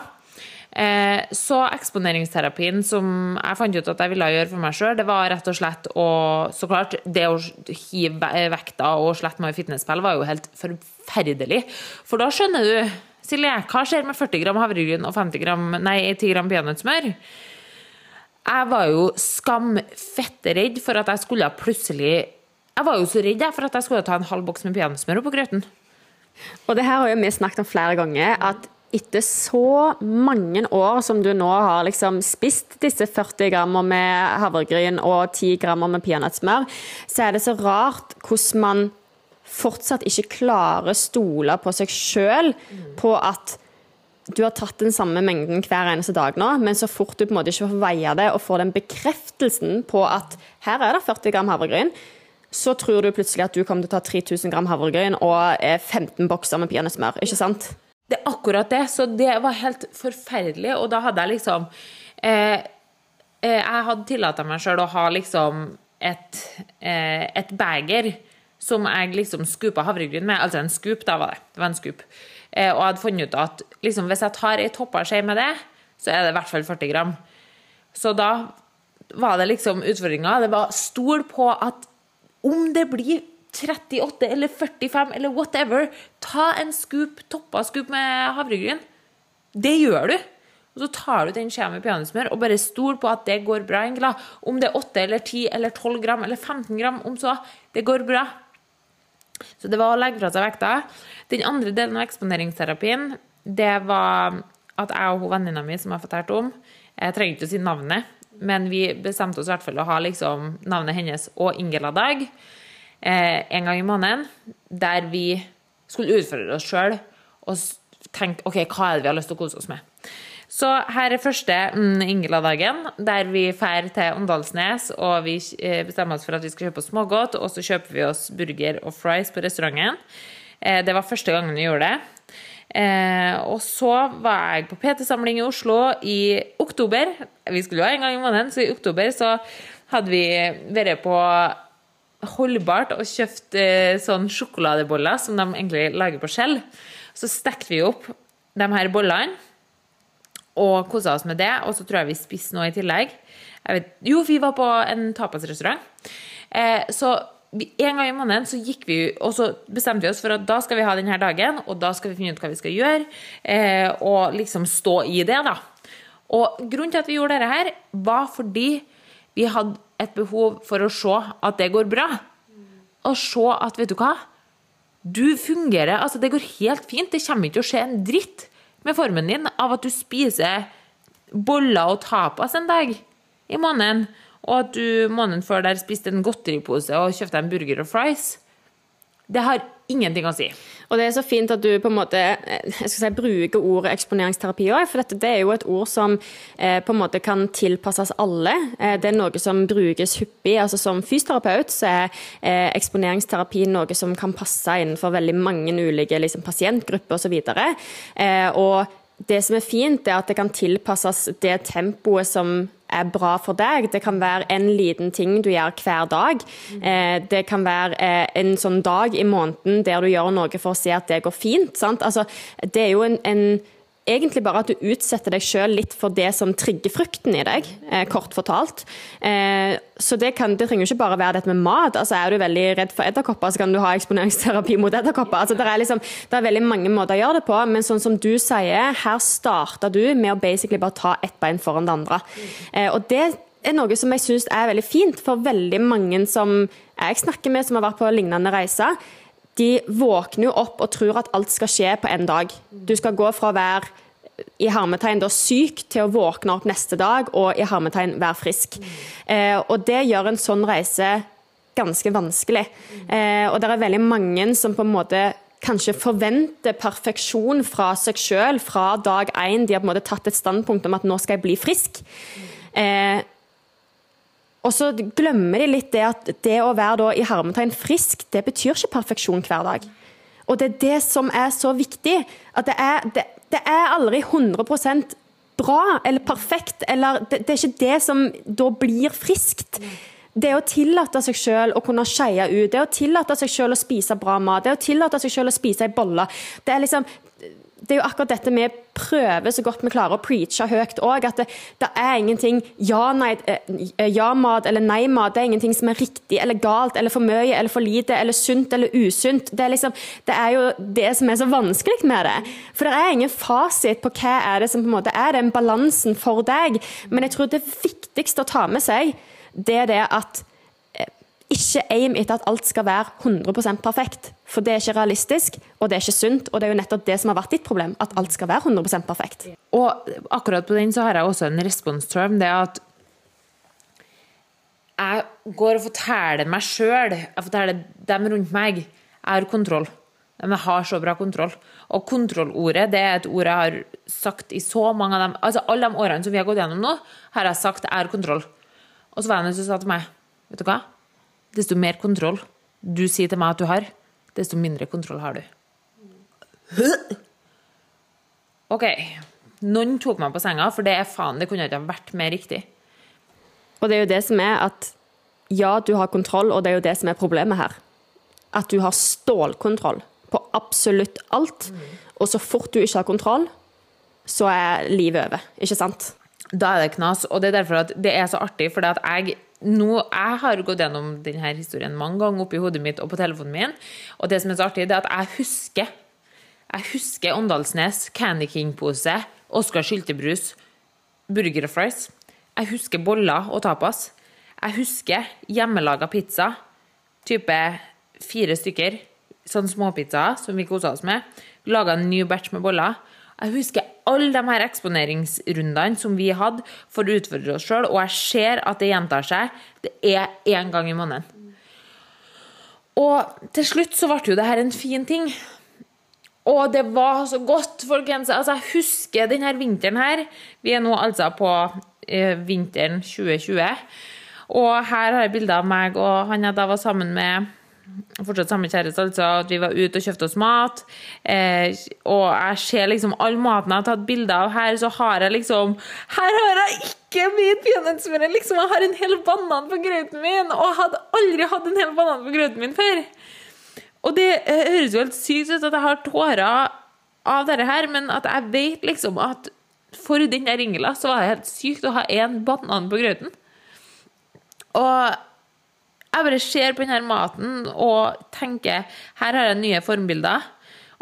Eh, så eksponeringsterapien som jeg fant ut at jeg ville gjøre for meg sjøl, det var rett og slett å Så klart, det å hive vekta og slette meg i fitnesspill var jo helt forferdelig. For da skjønner du, Silje, hva skjer med 40 gram havregryn og 50 gram, nei, 10 gram peanøttsmør? Jeg var jo skamfettredd for at jeg skulle plutselig Jeg var jo så redd for at jeg skulle ta en halv boks med peanøttsmør oppå grøten. Og det her har jo vi snakket om flere ganger. at etter så mange år som du nå har liksom spist disse 40 grammer med havregryn og 10 grammer med peanøttsmør, så er det så rart hvordan man fortsatt ikke klarer å stole på seg sjøl på at du har tatt den samme mengden hver eneste dag nå, men så fort du på en måte ikke får veie det og får den bekreftelsen på at her er det 40 gram havregryn, så tror du plutselig at du kommer til å ta 3000 gram havregryn og 15 bokser med peanøttsmør. Ikke sant? Det er akkurat det. Så det var helt forferdelig. Og da hadde jeg liksom eh, eh Jeg hadde tillatt meg sjøl å ha liksom et, eh, et beger som jeg liksom skupa havregryn med. Altså en skup, da var det. Det var en skup. Eh, og jeg hadde funnet ut at liksom, hvis jeg tar ei toppa skje med det, så er det i hvert fall 40 gram. Så da var det liksom utfordringa. Det var stol på at om det blir 38 eller 45 eller whatever, ta en scoop, toppa scoop med havregryn. Det gjør du. Og så tar du den skjea med peanøttsmør og bare stol på at det går bra, Engla. Om det er 8 eller 10 eller 12 gram eller 15 gram, om så. Det går bra. Så det var å legge fra seg vekta. Den andre delen av eksponeringsterapien, det var at jeg og hun venninna mi som jeg har fortalt om Jeg trenger ikke å si navnet, men vi bestemte oss i hvert fall å ha liksom navnet hennes og Ingela-dag eh, en gang i måneden, der vi skulle utfordre oss sjøl og tenke OK, hva er det vi har lyst til å kose oss med? Så her er første mm, Ingela-dagen, der vi drar til Åndalsnes og vi eh, bestemmer oss for at vi skal kjøpe oss smågodt, og så kjøper vi oss burger og fries på restauranten. Eh, det var første gangen vi gjorde det. Eh, og så var jeg på PT-samling i Oslo i oktober. Vi skulle jo ha en gang i måneden, så i oktober så hadde vi vært på Holdbart og kjøpt eh, sånn sjokoladeboller som de egentlig lager på skjell. Så stekte vi opp de her bollene og kosa oss med det. Og så tror jeg vi spiste noe i tillegg. Vet, jo, vi var på en tapasrestaurant. Eh, så en gang i måneden så gikk vi og så bestemte vi oss for at da skal vi ha denne dagen, og da skal vi finne ut hva vi skal gjøre, eh, og liksom stå i det, da. Og grunnen til at vi gjorde dette her, var fordi vi hadde et behov for å se at det går bra. Og se at, vet du hva, du fungerer. Altså, det går helt fint. Det kommer ikke til å skje en dritt med formen din av at du spiser boller og tapas en dag i måneden, og at du måneden før der spiste en godteripose og kjøpte en burger og fries. Det har ingenting å si. Og det er så fint at du på en måte jeg skal si, bruker ordet eksponeringsterapi òg, for dette det er jo et ord som eh, på en måte kan tilpasses alle. Eh, det er noe som brukes hyppig. altså Som fysioterapeut så er eh, eksponeringsterapi noe som kan passe innenfor veldig mange ulike liksom, pasientgrupper osv. Eh, og det som er fint, er at det kan tilpasses det tempoet som er bra for deg. Det kan være en liten ting du gjør hver dag. Eh, det kan være eh, en sånn dag i måneden der du gjør noe for å si at det går fint. Altså, det er jo en, en egentlig bare at du utsetter deg sjøl litt for det som trigger frykten i deg, eh, kort fortalt. Så det, kan, det, trenger ikke bare være dette med mat. altså Er du veldig redd for edderkopper, så kan du ha eksponeringsterapi mot edderkopper. altså det er, liksom, er veldig mange måter å gjøre det på, men sånn som du sier, her starta du med å basically bare ta ett bein foran det andre. Eh, og det er noe som jeg syns er veldig fint for veldig mange som jeg snakker med, som har vært på lignende reiser de våkner jo opp og tror at alt skal skje på en dag. Du skal gå fra å være i hermetegn da syk til å våkne opp neste dag og i hermetegn være frisk. Eh, og det gjør en sånn reise ganske vanskelig. Eh, og det er veldig mange som på en måte kanskje forventer perfeksjon fra seg sjøl fra dag én. De har på en måte tatt et standpunkt om at nå skal jeg bli frisk. Eh, og så glemmer de litt det at det å være i hermetegn frisk, det betyr ikke perfeksjon hver dag. Og det er det som er så viktig. At det er, det, det er aldri 100 bra eller perfekt. Eller det, det, er ikke det som da blir friskt. Det å tillate seg selv å kunne skeie ut, det å tillate seg selv å spise bra mat, det å tillate seg selv å spise ei bolle det er liksom det er jo akkurat dette vi prøver så godt vi klarer å preache høyt òg. At det, det, er ingenting ja-mat eh, ja eller nei-mat. Det er ingenting som er riktig eller galt eller for mye eller for lite eller sunt eller usunt. Det er, liksom, det er jo det som er så vanskelig med det. For det er ingen fasit på hva er det som på en måte er den balansen for deg. Men jeg tror det viktigste å ta med seg, det er det at ikke aim etter at alt skal være 100% perfekt. For det er ikke realistisk, og det er ikke sunt. Og det er jo nettopp det som har vært ditt problem, at alt skal være 100% perfekt. Og akkurat på den så har jeg også en responsterm. Det at jeg går og forteller meg sjøl, jeg forteller dem rundt meg, jeg har kontroll. De har så bra kontroll. Og kontrollordet det er et ord jeg har sagt i så mange av dem Altså alle de årene som vi har gått gjennom nå, har jeg sagt jeg har kontroll. Og så var det en som sa til meg Vet du hva? Desto mer kontroll du sier til meg at du har, desto mindre kontroll har du. OK. Noen tok meg på senga, for det er faen, det kunne ikke ha vært mer riktig. Og det er jo det som er at ja, du har kontroll, og det er jo det som er problemet her. At du har stålkontroll på absolutt alt. Og så fort du ikke har kontroll, så er livet over. Ikke sant? Da er det knas. Og det er derfor at det er så artig, for jeg nå, jeg har gått gjennom denne historien mange ganger oppi hodet mitt og på telefonen min. Og det som er så artig, det er at jeg husker jeg husker Åndalsnes, Candy King-pose, Oskar Skyltebrus, burger og fries. Jeg husker boller og tapas. Jeg husker hjemmelaga pizza, type fire stykker, sånn småpizzaer som vi kosa oss med. Laga en ny batch med boller. Jeg husker alle de her eksponeringsrundene som vi hadde for å utfordre oss sjøl, og jeg ser at det gjentar seg. Det er én gang i måneden. Og til slutt så ble jo det her en fin ting. Og det var så godt, folkens. Altså, jeg husker denne vinteren her. Vi er nå altså på eh, vinteren 2020. Og her har jeg bilder av meg og han jeg da var sammen med fortsatt samme kjæreste, altså. At vi var ute og kjøpte oss mat. Eh, og jeg ser liksom all maten jeg har tatt bilder av her, så har jeg liksom Her har jeg ikke mitt peanøttsmør! Liksom, jeg har en hel banan på grøten min! Og jeg hadde aldri hatt en hel banan på grøten min før. Og det eh, høres jo helt sykt ut at jeg har tårer av dette her, men at jeg vet liksom at for den der så var det helt sykt å ha én banan på grøten. Og jeg bare ser på denne maten og tenker her har jeg nye formbilder.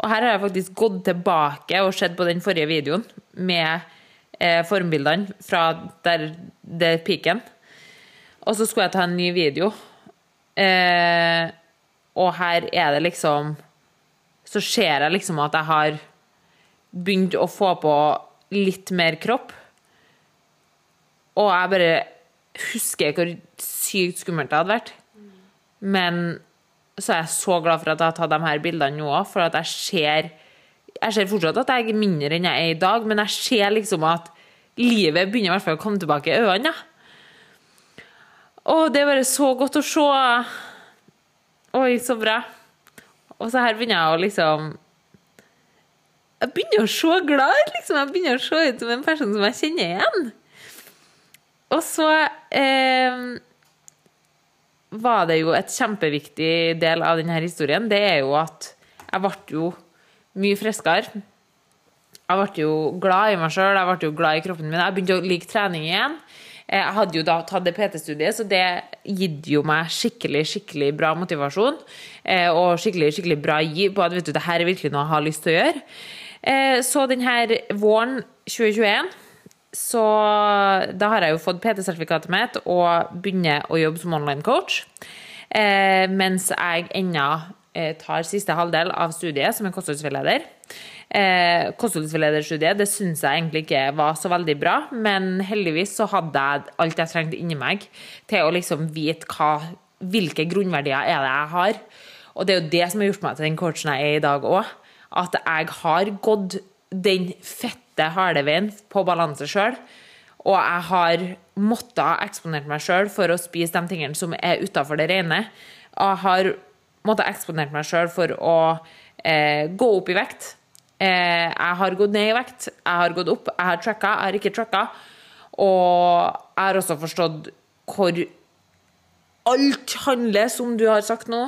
Og her har jeg faktisk gått tilbake og sett på den forrige videoen med eh, formbildene fra der det er piken. Og så skulle jeg ta en ny video. Eh, og her er det liksom Så ser jeg liksom at jeg har begynt å få på litt mer kropp. Og jeg bare husker hvor sykt skummelt det hadde vært. Men så er jeg så glad for at jeg har tatt de her bildene nå òg, for at jeg ser Jeg ser fortsatt at jeg er mindre enn jeg er i dag, men jeg ser liksom at livet begynner i hvert fall å komme tilbake i øynene. Ja. Det er bare så godt å se. Oi, så bra. Og så her begynner jeg å liksom Jeg begynner å se glad liksom. Jeg begynner å se ut som en person som jeg kjenner igjen. Og så eh, var det jo et kjempeviktig del av denne historien. Det er jo at jeg ble jo mye friskere. Jeg ble jo glad i meg sjøl, jeg ble jo glad i kroppen min. Jeg begynte å like trening igjen. Eh, jeg hadde jo da tatt det PT-studiet, så det gitt jo meg skikkelig skikkelig bra motivasjon. Eh, og skikkelig skikkelig bra gi på at vet du, det her er virkelig noe jeg har lyst til å gjøre. Eh, så denne våren 2021 så da har jeg jo fått PT-sertifikatet mitt og begynner å jobbe som online coach. Eh, mens jeg ennå eh, tar siste halvdel av studiet som en kostholdsveileder. Eh, kostholdsveilederstudiet det syns jeg egentlig ikke var så veldig bra, men heldigvis så hadde jeg alt jeg trengte inni meg til å liksom vite hva, hvilke grunnverdier er det jeg har. Og det er jo det som har gjort meg til den coachen jeg er i dag òg. At jeg har gått den fette harde veien på balanse sjøl. Og jeg har måttet eksponert meg sjøl for å spise de tingene som er utafor det rene. Jeg har måttet eksponert meg sjøl for å eh, gå opp i vekt. Eh, jeg har gått ned i vekt, jeg har gått opp, jeg har tracka, jeg har ikke tracka. Og jeg har også forstått hvor alt handler, som du har sagt nå,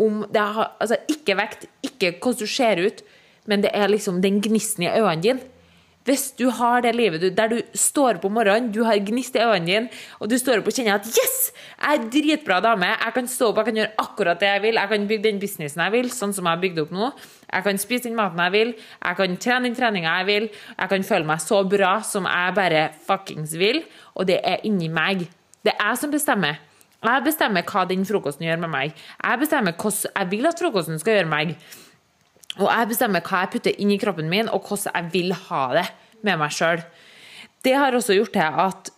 om det har, altså Ikke vekt, ikke hvordan du ser ut, men det er liksom den gnisten i øynene dine. Hvis du har det livet der du står opp om morgenen, du har gnist i øynene dine, og du står opp og kjenner at 'yes, jeg er en dritbra dame', jeg kan stå opp, jeg kan gjøre akkurat det jeg vil, jeg kan bygge den businessen jeg vil, sånn som jeg har bygd opp nå, jeg kan spise den maten jeg vil, jeg kan trene den treninga jeg vil, jeg kan føle meg så bra som jeg bare fuckings vil, og det er inni meg. Det er jeg som bestemmer. Jeg bestemmer hva den frokosten gjør med meg. Jeg bestemmer hvordan jeg vil at frokosten skal gjøre meg. Og jeg bestemmer hva jeg putter inn i kroppen min, og hvordan jeg vil ha det med meg sjøl. Det har også gjort til at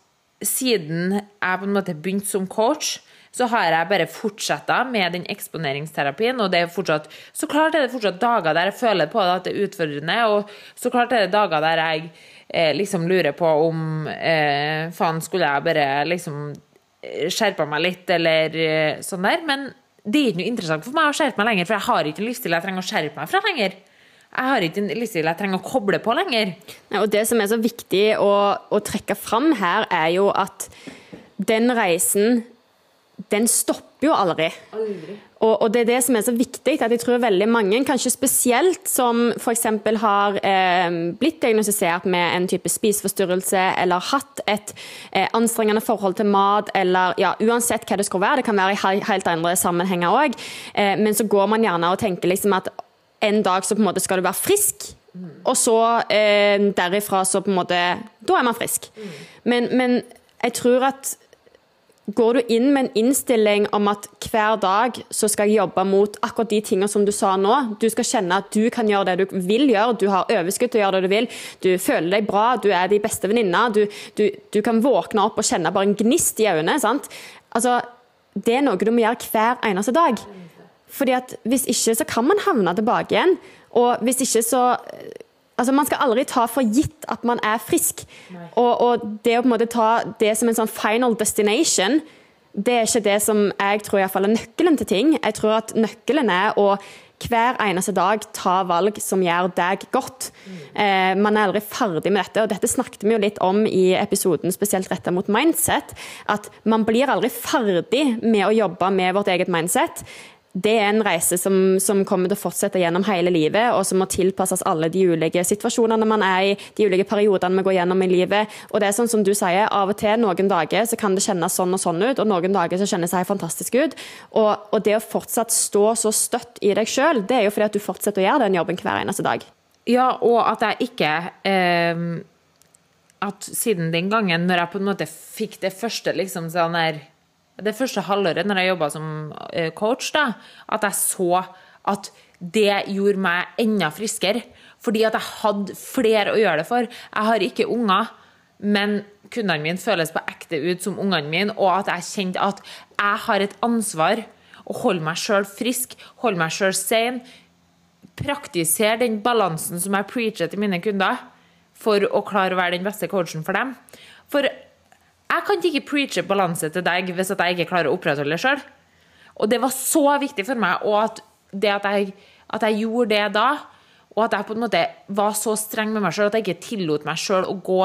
siden jeg på en måte begynte som coach, så har jeg bare fortsetta med den eksponeringsterapien. Og det er fortsatt, så klart er det fortsatt dager der jeg føler på at det er utfordrende, og så klart er det dager der jeg eh, liksom lurer på om eh, faen, skulle jeg bare liksom eh, skjerpa meg litt, eller eh, sånn der. Men det er ikke noe interessant for meg å skjerpe meg lenger, for jeg har ikke en livsstil jeg trenger å skjerpe meg fra lenger. Jeg har ikke en livsstil jeg trenger å koble på lenger. Ja, og Det som er så viktig å, å trekke fram her, er jo at den reisen den stopper jo aldri. Aldri. Og, og, det er det som er så viktig, at jeg tror veldig mange, kanskje spesielt som f.eks. har eh, blitt diagnostisert med en type spiseforstyrrelse, eller hatt et eh, anstrengende forhold til mat, eller ja, uansett hva det skulle være, det kan være i helt andre sammenhenger òg, eh, men så går man gjerne og tenker liksom at en dag så på en måte skal du være frisk, Og så eh, derifra så på en måte Da er man frisk. Men, men jeg tror at Går du inn med en innstilling om at hver dag så skal jeg jobbe mot akkurat de tingene som du sa nå, du skal kjenne at du kan gjøre det du vil gjøre, du har overskudd til å gjøre det du vil, du føler deg bra, du er de beste venninna, du, du, du, kan våkne opp og kjenne bare en gnist i øynene. sant? Altså, Det er noe du må gjøre hver eneste dag. Fordi at Hvis ikke så kan man havne tilbake igjen. Og hvis ikke så Altså, Man skal aldri ta for gitt at man er frisk. Og, og, det å på en måte ta det som en sånn final destination, det er ikke det som jeg tror i hvert fall er nøkkelen til ting. Jeg tror at nøkkelen er å hver eneste dag ta valg som gjør deg godt. Mm. Eh, man er aldri ferdig med dette, og dette snakket vi jo litt om i episoden spesielt retta mot mindset. At man blir aldri ferdig med å jobbe med vårt eget mindset det er en reise som, som, kommer til å fortsette gjennom hele livet, og som må tilpasses alle de ulike situasjonene man er i, de ulike periodene vi går gjennom i livet. Og det er sånn som du sier, Av og til noen dager så kan det kjennes sånn og sånn ut, og noen dager så kjennes det fantastisk ut. Og, og, det å fortsatt stå så støtt i deg sjøl, det er jo fordi at du fortsetter å gjøre den jobben hver eneste dag. Ja, og at jeg ikke eh, At siden den gangen, når jeg på en måte fikk det første liksom sånn der det første halvåret når jeg jobba som eh, coach, da, at jeg så at det gjorde meg enda friskere. Fordi at jeg hadde flere å gjøre det for. Jeg har ikke unger, men kundene mine føles på ekte ut som ungene mine, og at jeg kjente at jeg har et ansvar å holde meg sjøl frisk, holde meg sjøl sane. Praktisere den balansen som jeg preacher til mine kunder, for å klare å være den beste coachen for dem. For jeg kan ikke preache balanse til deg hvis jeg ikke klarer å opprettholde det sjøl. Og det var så viktig for meg, og at at jeg, at jeg, gjorde det da, og at jeg på en måte var så streng med meg sjøl at jeg ikke tillot meg sjøl å gå,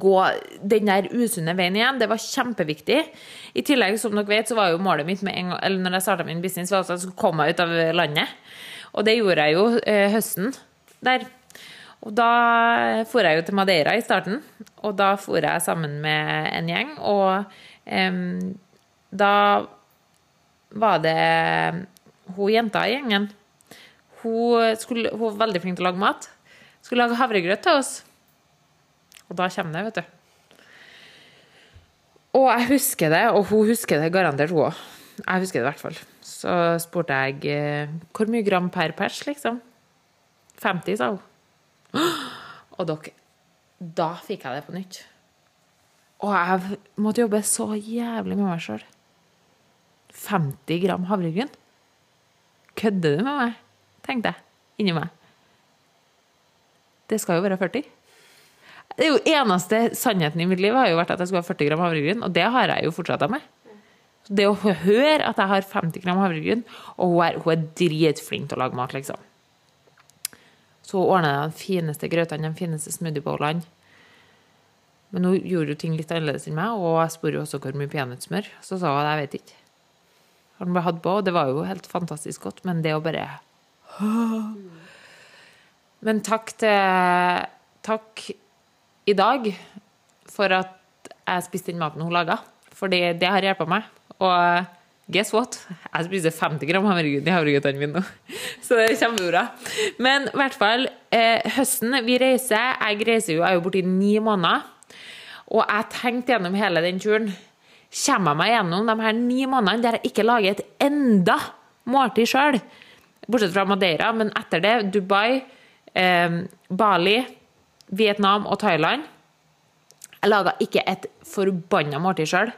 gå den der usunne veien igjen, det var kjempeviktig. I tillegg, som dere vet, så var jo målet mitt med en gang, eller når jeg starta min business, var at jeg skulle komme meg ut av landet. Og det gjorde jeg jo eh, høsten der. Og da for jeg jo til Madeira i starten, og da for jeg sammen med en gjeng. Og um, da var det hun jenta i gjengen. Hun, skulle, hun, var veldig flink til å lage mat. Skulle lage havregrøt til oss. Og da kommer det, vet du. Og jeg husker det, og hun husker det garantert, hun òg. Jeg husker det i hvert fall. Så spurte jeg eh, hvor mye gram per pers, liksom. 50, sa hun. [gasps] Og dere, da fikk jeg det på nytt. Og jeg måtte jobbe så jævlig med meg sjøl. 50 gram havregryn? Kødder du med meg? tenkte jeg inni meg. Det skal jo være 40. Det er jo eneste sannheten i mitt liv har jo vært at jeg skulle ha 40 gram havregryn, og det har jeg jo fortsatt med. Det å høre at jeg har 50 gram havregryn, og hun er, hun er dritflink til å lage mat, liksom. Så ordna jeg de fineste grøtene, de fineste smoothiebowlene. Men hun gjorde jo ting litt annerledes enn meg, og jeg spurte også hvor mye peanøttsmør. Så sa hun at jeg vet ikke. Han ble hatt på, og det var jo helt fantastisk godt, men det å bare Men takk til Takk i dag for at jeg spiste den maten hun laga, for det har hjulpet meg. Og Guess what? Jeg spiser 50 gram havregryn i havregrøtene mine nå. [laughs] Så det er kjempebra. Men i hvert fall, eh, høsten vi reiser Jeg reiser jo, jeg er jo borte i ni måneder. Og jeg tenkte gjennom hele den turen Kommer jeg meg gjennom de her ni månedene der jeg ikke lager et enda måltid sjøl? Bortsett fra Madeira, men etter det Dubai, eh, Bali, Vietnam og Thailand. Jeg laga ikke et forbanna måltid sjøl.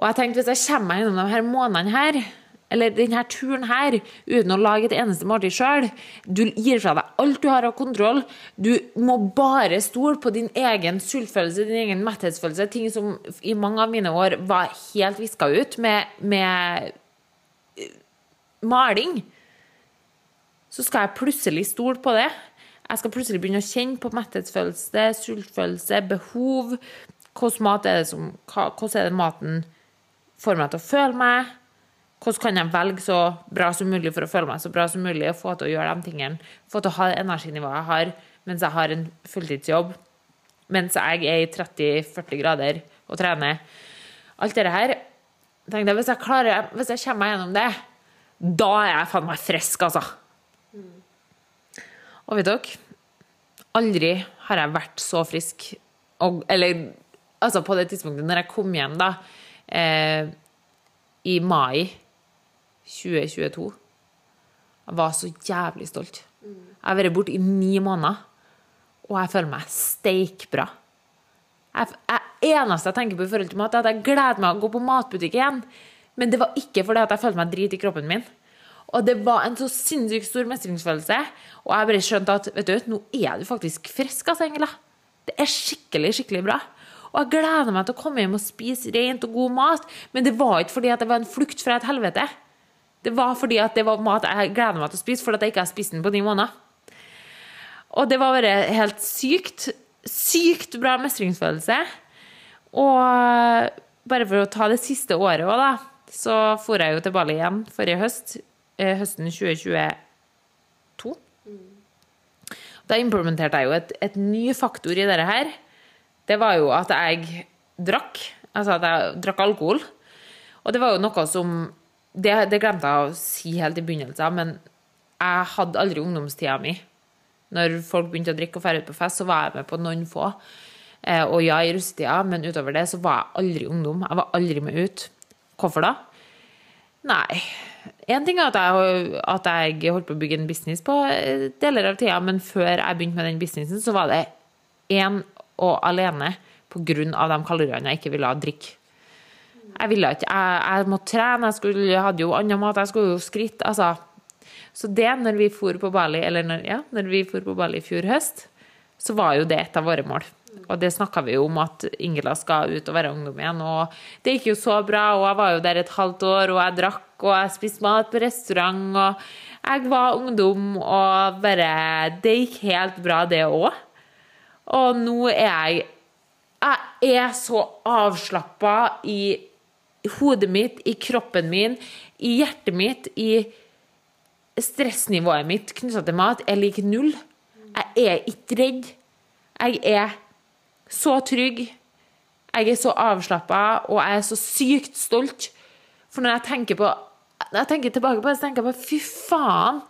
Og jeg tenkte, hvis jeg kommer meg gjennom de her månedene her, eller denne turen her, uten å lage et eneste måltid sjøl Du gir fra deg alt du har av kontroll. Du må bare stole på din egen sultfølelse, din egen metthetsfølelse. Ting som i mange av mine år var helt viska ut med, med maling. Så skal jeg plutselig stole på det. Jeg skal plutselig begynne å kjenne på metthetsfølelse, sultfølelse, behov. Hvordan mat er det som, hvordan er det maten får meg til å føle meg? Hvordan kan jeg velge så bra som mulig for å føle meg så bra som mulig og få til å gjøre de tingene? Få til å ha det energinivået jeg har mens jeg har en fulltidsjobb, mens jeg er i 30-40 grader og trener. Alt dette her tenkte jeg, hvis jeg, klarer, hvis jeg kommer meg gjennom det, da er jeg faen meg frisk, altså. Og vet dere, aldri har jeg vært så frisk. Og, eller altså på det tidspunktet når jeg kom hjem, da, eh, i mai 2022 Jeg var så jævlig stolt. Jeg har vært borte i ni måneder, og jeg føler meg steikbra. Jeg, eneste jeg tenker på i forhold til mat, er at jeg gleder meg å gå på matbutikk igjen. Men det var ikke fordi at jeg følte meg drit i kroppen min. Og det var en så sinnssykt stor mestringsfølelse. Og jeg bare skjønte at vet du, nå er du faktisk frisk, altså, Engela. Det er skikkelig, skikkelig bra. Og jeg gleder meg til å komme hjem og spise rent og god mat. Men det var ikke fordi at det var en flukt fra et helvete. Det var fordi at det var mat jeg gleder meg til å spise, fordi at jeg ikke har spist den på ni måneder. Og det var bare helt sykt. Sykt bra mestringsfølelse. Og bare for å ta det siste året òg, da, så for jeg jo til Bali igjen forrige høst. Eh, høsten 2022. Da implementerte jeg jo et, et ny faktor i dette her. Det var jo at jeg drakk. Altså at jeg drakk alkohol. Og det var jo noe som Det, det glemte jeg å si helt i begynnelsen, men jeg hadde aldri ungdomstida mi. Når folk begynte å drikke og dra ut på fest, så var jeg med på noen få. Eh, og ja, i russetida, men utover det så var jeg aldri ungdom. Jeg var aldri med ut. Hvorfor da? Nei. Én ting er at jeg, at jeg holdt på å bygge en business på eh, deler av tida, men før jeg begynte med den businessen, så var det én og alene av de kaloriene jeg ikke ville drikke. Jeg ville ikke, jeg, jeg måtte trene, jeg, skulle, jeg hadde jo annen mat, jeg skulle jo skritt. altså. Så det, når vi for på Bali, eller når, ja, når vi for på Bali i fjor høst, så var jo det et av våre mål. Og det snakka vi jo om at Ingela skal ut og være ungdom igjen. Og det gikk jo så bra, og jeg var jo der et halvt år, og jeg drakk, og jeg spiste mat på restaurant, og jeg var ungdom, og bare Det gikk helt bra, det òg. Og nå er jeg Jeg er så avslappa i hodet mitt, i kroppen min, i hjertet mitt, i stressnivået mitt knytta til mat er lik null. Jeg er ikke redd. Jeg er så trygg. Jeg er så avslappa, og jeg er så sykt stolt. For når jeg tenker, på, når jeg tenker tilbake på det, så tenker jeg på fy faen,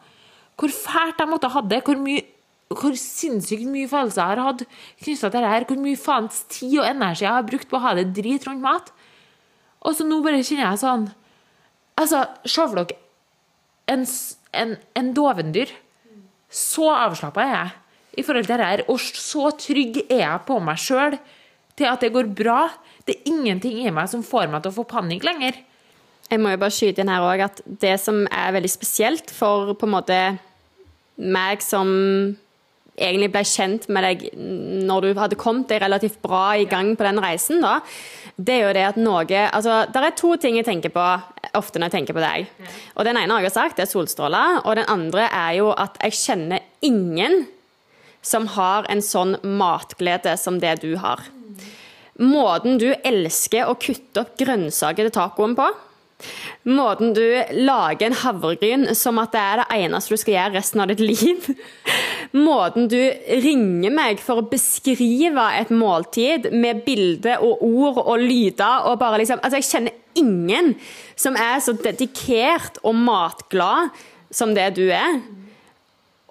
hvor fælt jeg måtte ha hatt det. Hvor, mye, hvor sinnssykt mye følelser jeg har hatt knytta til det her. Hvor mye faens tid og energi jeg har brukt på å ha det drit rundt mat. Og så nå bare kjenner jeg sånn Altså, se for dere en, en, en dovendyr. Så avslappa er jeg i forhold til dette her, og så trygg er jeg på meg sjøl til at det går bra. Det er ingenting i meg som får meg til å få panikk lenger. Jeg må jo bare skyte inn her òg at det som er veldig spesielt for på en måte meg som egentlig ble kjent med deg når du hadde kommet deg relativt bra i gang på den reisen, da, det er jo det at noe Altså, det er to ting jeg tenker på ofte når jeg tenker på deg. Og den ene har jeg sagt, det er solstråler. Og den andre er jo at jeg kjenner ingen som har en sånn matglede som det du har. Måten du elsker å kutte opp grønnsaker til tacoen på. Måten du lager en havregryn som at det er det eneste du skal gjøre resten av ditt liv. Måten du ringer meg for å beskrive et måltid med bilde og ord og lyder og bare liksom Altså, jeg kjenner ingen som er så dedikert og matglad som det du er.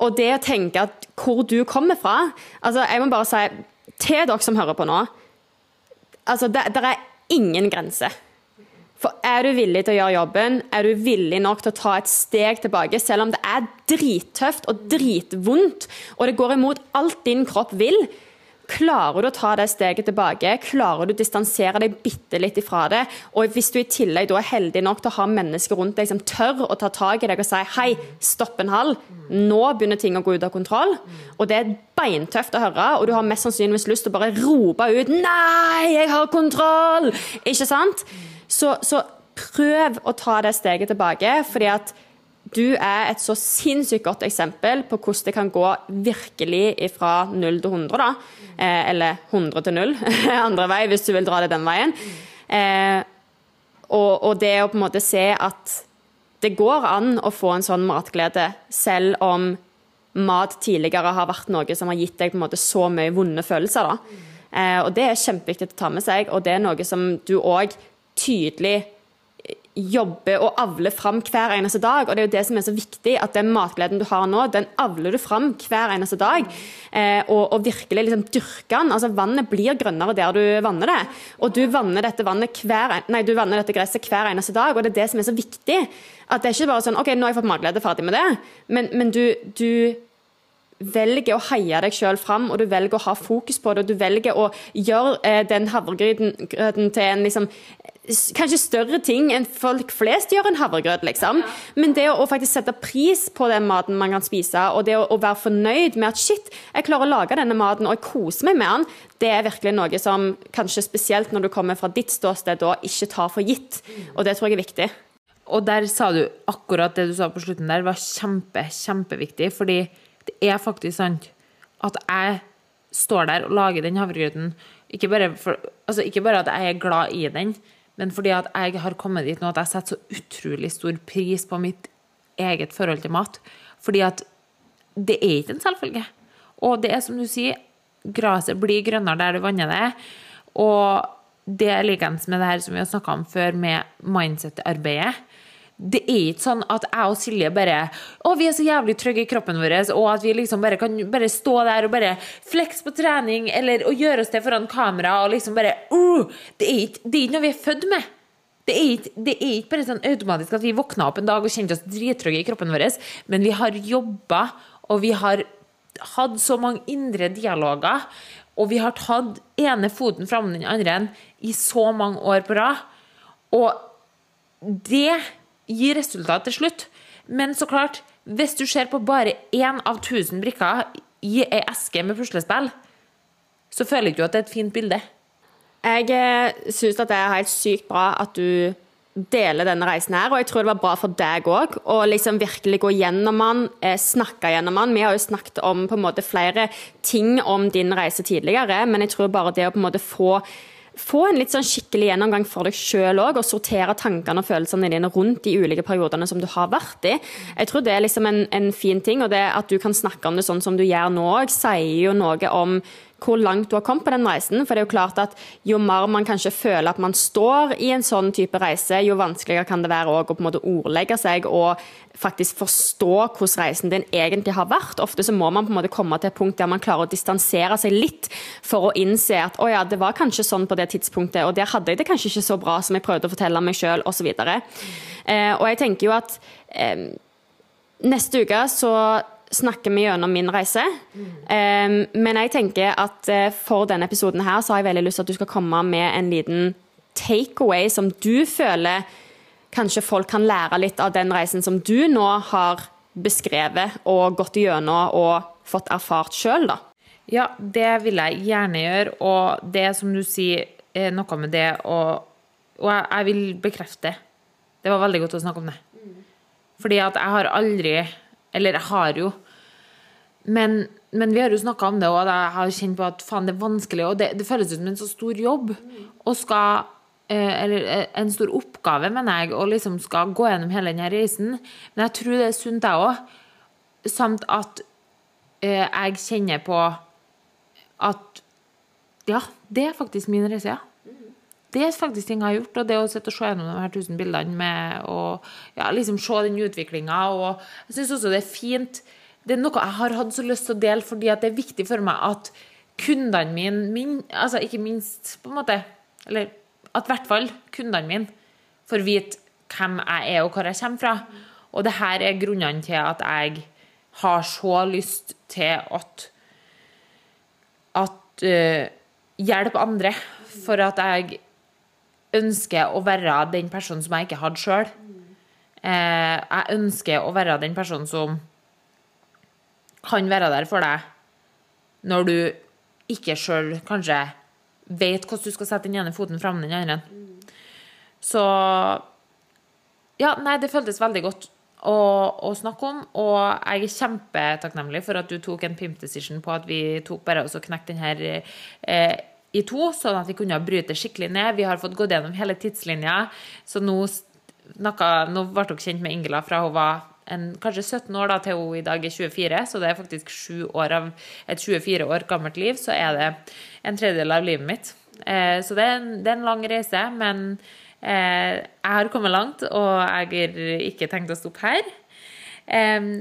Og det å tenke at hvor du kommer fra altså Jeg må bare si til dere som hører på nå altså Det, det er ingen grense. For er du villig til å gjøre jobben, er du villig nok til å ta et steg tilbake, selv om det er drittøft og dritvondt, og det går imot alt din kropp vil, Klarer du å ta det steget tilbake? Klarer du å distansere deg bitte litt ifra det? Og hvis du i tillegg da er heldig nok til å ha mennesker rundt deg som tør å ta tak i deg og si hei, stopp en hal, nå begynner ting å gå ut av kontroll. Og det er beintøft å høre, og du har mest sannsynligvis lyst til å bare rope ut nei, jeg har kontroll! Ikke sant? Så, så prøv å ta det steget tilbake, fordi at du er et så sinnssykt godt eksempel på hvordan det kan gå virkelig fra 0 til 100, da. Eh, eller 100 til 0, [laughs] andre vei, hvis du vil dra det den veien. Eh, og, og, det å på en måte se at det går an å få en sånn matglede, selv om mat tidligere har vært noe som har gitt deg på en måte så mye vonde følelser. da. Eh, og det er kjempeviktig å ta med seg, og det er noe som du òg tydelig jobber og avler fram hver eneste dag. Og det er jo det som er så viktig, at den matgleden du har nå, den avler du fram hver eneste dag. Eh, og, og, virkelig liksom dyrke den. Altså Vannet blir grønnere der du vanner det. Og du vanner dette, dette gresset hver eneste dag, og det er det som er så viktig. At det er ikke bare sånn OK, nå har jeg fått matglede, ferdig med det. Men, men du, du velger å heie deg sjøl fram, og du velger å ha fokus på det, og du velger å gjøre eh, den havregryten til en liksom Kanskje større ting enn folk flest gjør en havregrøt, liksom. Men det å, faktisk sette pris på den maten man kan spise, og det å, være fornøyd med at shit, jeg klarer å lage denne maten, og jeg koser meg med den, det er virkelig noe som kanskje spesielt når du kommer fra ditt ståsted, da ikke tar for gitt. Og det tror jeg er viktig. Og der sa du akkurat det du sa på slutten der, var kjempe, kjempeviktig. fordi det er faktisk sant at jeg står der og lager den havregrøten. Ikke, altså ikke bare, at jeg er glad i den, men fordi at jeg har kommet dit nå at jeg setter så utrolig stor pris på mitt eget forhold til mat. Fordi at det er ikke en selvfølge. Og det er som du sier, gresset blir grønnere der du vanner det. Og det er likeens med det her som vi har snakka om før, med mindset-arbeidet det er ikke sånn at jeg og Silje bare Å, vi er så jævlig trygge i kroppen vår, og at vi liksom bare kan bare stå der og bare flekse på trening, eller å gjøre oss det foran kamera og liksom bare uh, det, er ikke, det er ikke noe vi er født med. Det er, ikke, det er ikke bare sånn automatisk at vi våkna opp en dag og kjente oss drittrygge i kroppen vår, men vi har jobba, og vi har hatt så mange indre dialoger, og vi har tatt ene foten fram den andre i så mange år på rad. Og det gir resultat til slutt. Men så klart, hvis du ser på bare én av tusen brikker i ei eske med puslespill, så føler ikke du at det er et fint bilde. Jeg syns at det er helt sykt bra at du deler denne reisen her, og jeg tror det var bra for deg òg å liksom virkelig gå gjennom den, eh, snakke gjennom den. Vi har jo snakket om på en måte flere ting om din reise tidligere, men jeg tror bare det å på en måte få få en litt sånn skikkelig gjennomgang for deg sjøl òg, og sortere tankene og følelsene dine rundt de ulike periodene som du har vært i. Jeg tror det er liksom en, en fin ting, og det at du kan snakke om det sånn som du gjør nå òg, sier jo noe om hvor langt du har kommet på den reisen. For det er jo klart at jo mer man kanskje føler at man står i en sånn type reise, jo vanskeligere kan det være å på en måte ordlegge seg og faktisk forstå hvordan reisen din egentlig har vært. Ofte så må man på en måte komme til et punkt der man klarer å distansere seg litt for å innse at å ja, det var kanskje sånn på det tidspunktet, og der hadde jeg det kanskje ikke så bra som jeg prøvde å fortelle meg sjøl, osv. Eh, og jeg tenker jo at eh, neste uke så snakker vi gjennom min reise. Um, men jeg tenker at uh, for denne episoden her så har jeg veldig lyst til at du skal komme med en liten takeaway som du føler kanskje folk kan lære litt av den reisen som du nå har beskrevet og gått gjennom og fått erfart sjøl, da. Ja, det vil jeg gjerne gjøre, og det som du sier, er noe med det og, og jeg, jeg vil bekrefte. Det var veldig godt å snakke om det. Fordi at jeg har aldri eller jeg har jo. Men, men vi har jo snakka om det, og jeg har kjent på at faen, det er vanskelig. Og det, det føles ut som en så stor jobb. Og skal eh, Eller eh, en stor oppgave, mener jeg, og liksom skal gå gjennom hele denne reisen. Men jeg tror det er sunt, jeg òg. Samt at eh, jeg kjenner på at Ja, det er faktisk min reise, ja det er faktisk ting jeg har gjort. Og det å sitte og se gjennom de her tusen bildene med å ja, liksom se den utviklinga. Og jeg syns også det er fint. Det er noe jeg har hatt så lyst til å dele, fordi det er viktig for meg at kundene mine, min, altså ikke minst på en måte Eller at i hvert fall kundene mine får vite hvem jeg er og hvor jeg kommer fra. Og det her er grunnene til at jeg har så lyst til at at uh, hjelpe andre. For at jeg ønsker å være den personen som jeg ikke hadde sjøl. Eh, jeg ønsker å være den personen som kan være der for deg når du ikke sjøl kanskje vet hvordan du skal sette den ene foten fram den andre. Så Ja, nei, det føltes veldig godt å, å, snakke om, og jeg er kjempetakknemlig for at du tok en pimp decision på at vi tok bare og knekte denne eh, i to, sånn at vi kunne bryte skikkelig ned. Vi har fått gått gjennom hele tidslinja, så nå, noe, nå ble dere kjent med Ingela fra hun var en, kanskje 17 år da, til hun i dag er 24, så det er faktisk sju år av et 24 år gammelt liv, så er det en tredjedel av livet mitt. Eh, så det er, en, det er, en, lang reise, men Eh, jeg har kommet langt, og jeg har ikke tenkt å stoppe her.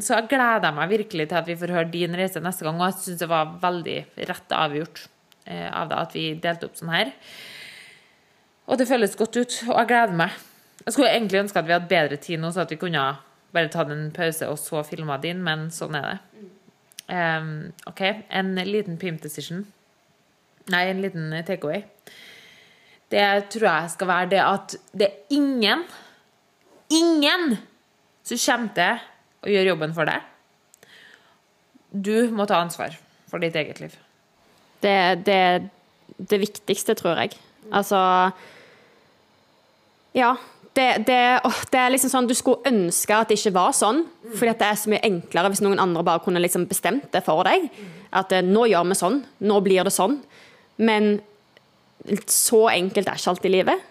Så jeg gleder meg virkelig til at vi får høre din reise neste gang, og jeg syns det var veldig rett avgjort av det, at vi delte opp sånn her. Og det føles godt ut, og jeg gleder meg. Jeg skulle egentlig ønske at vi hadde bedre tid nå, så at vi kunne bare tatt en pause og så filma din, men sånn er det. Um, OK, en liten pimp decision. Nei, en liten takeaway. Det tror jeg skal være det at det er ingen, ingen som kommer til å gjøre jobben for deg. Du må ta ansvar for ditt eget liv. Det er det, viktigste, tror jeg. Altså Ja. Det, det, åh, det er liksom sånn Du skulle ønske at det ikke var sånn, fordi det er så mye enklere hvis noen andre bare kunne liksom bestemt det for deg. At eh, nå gjør vi sånn. Nå blir det sånn. Men så enkelt er ikke alltid livet.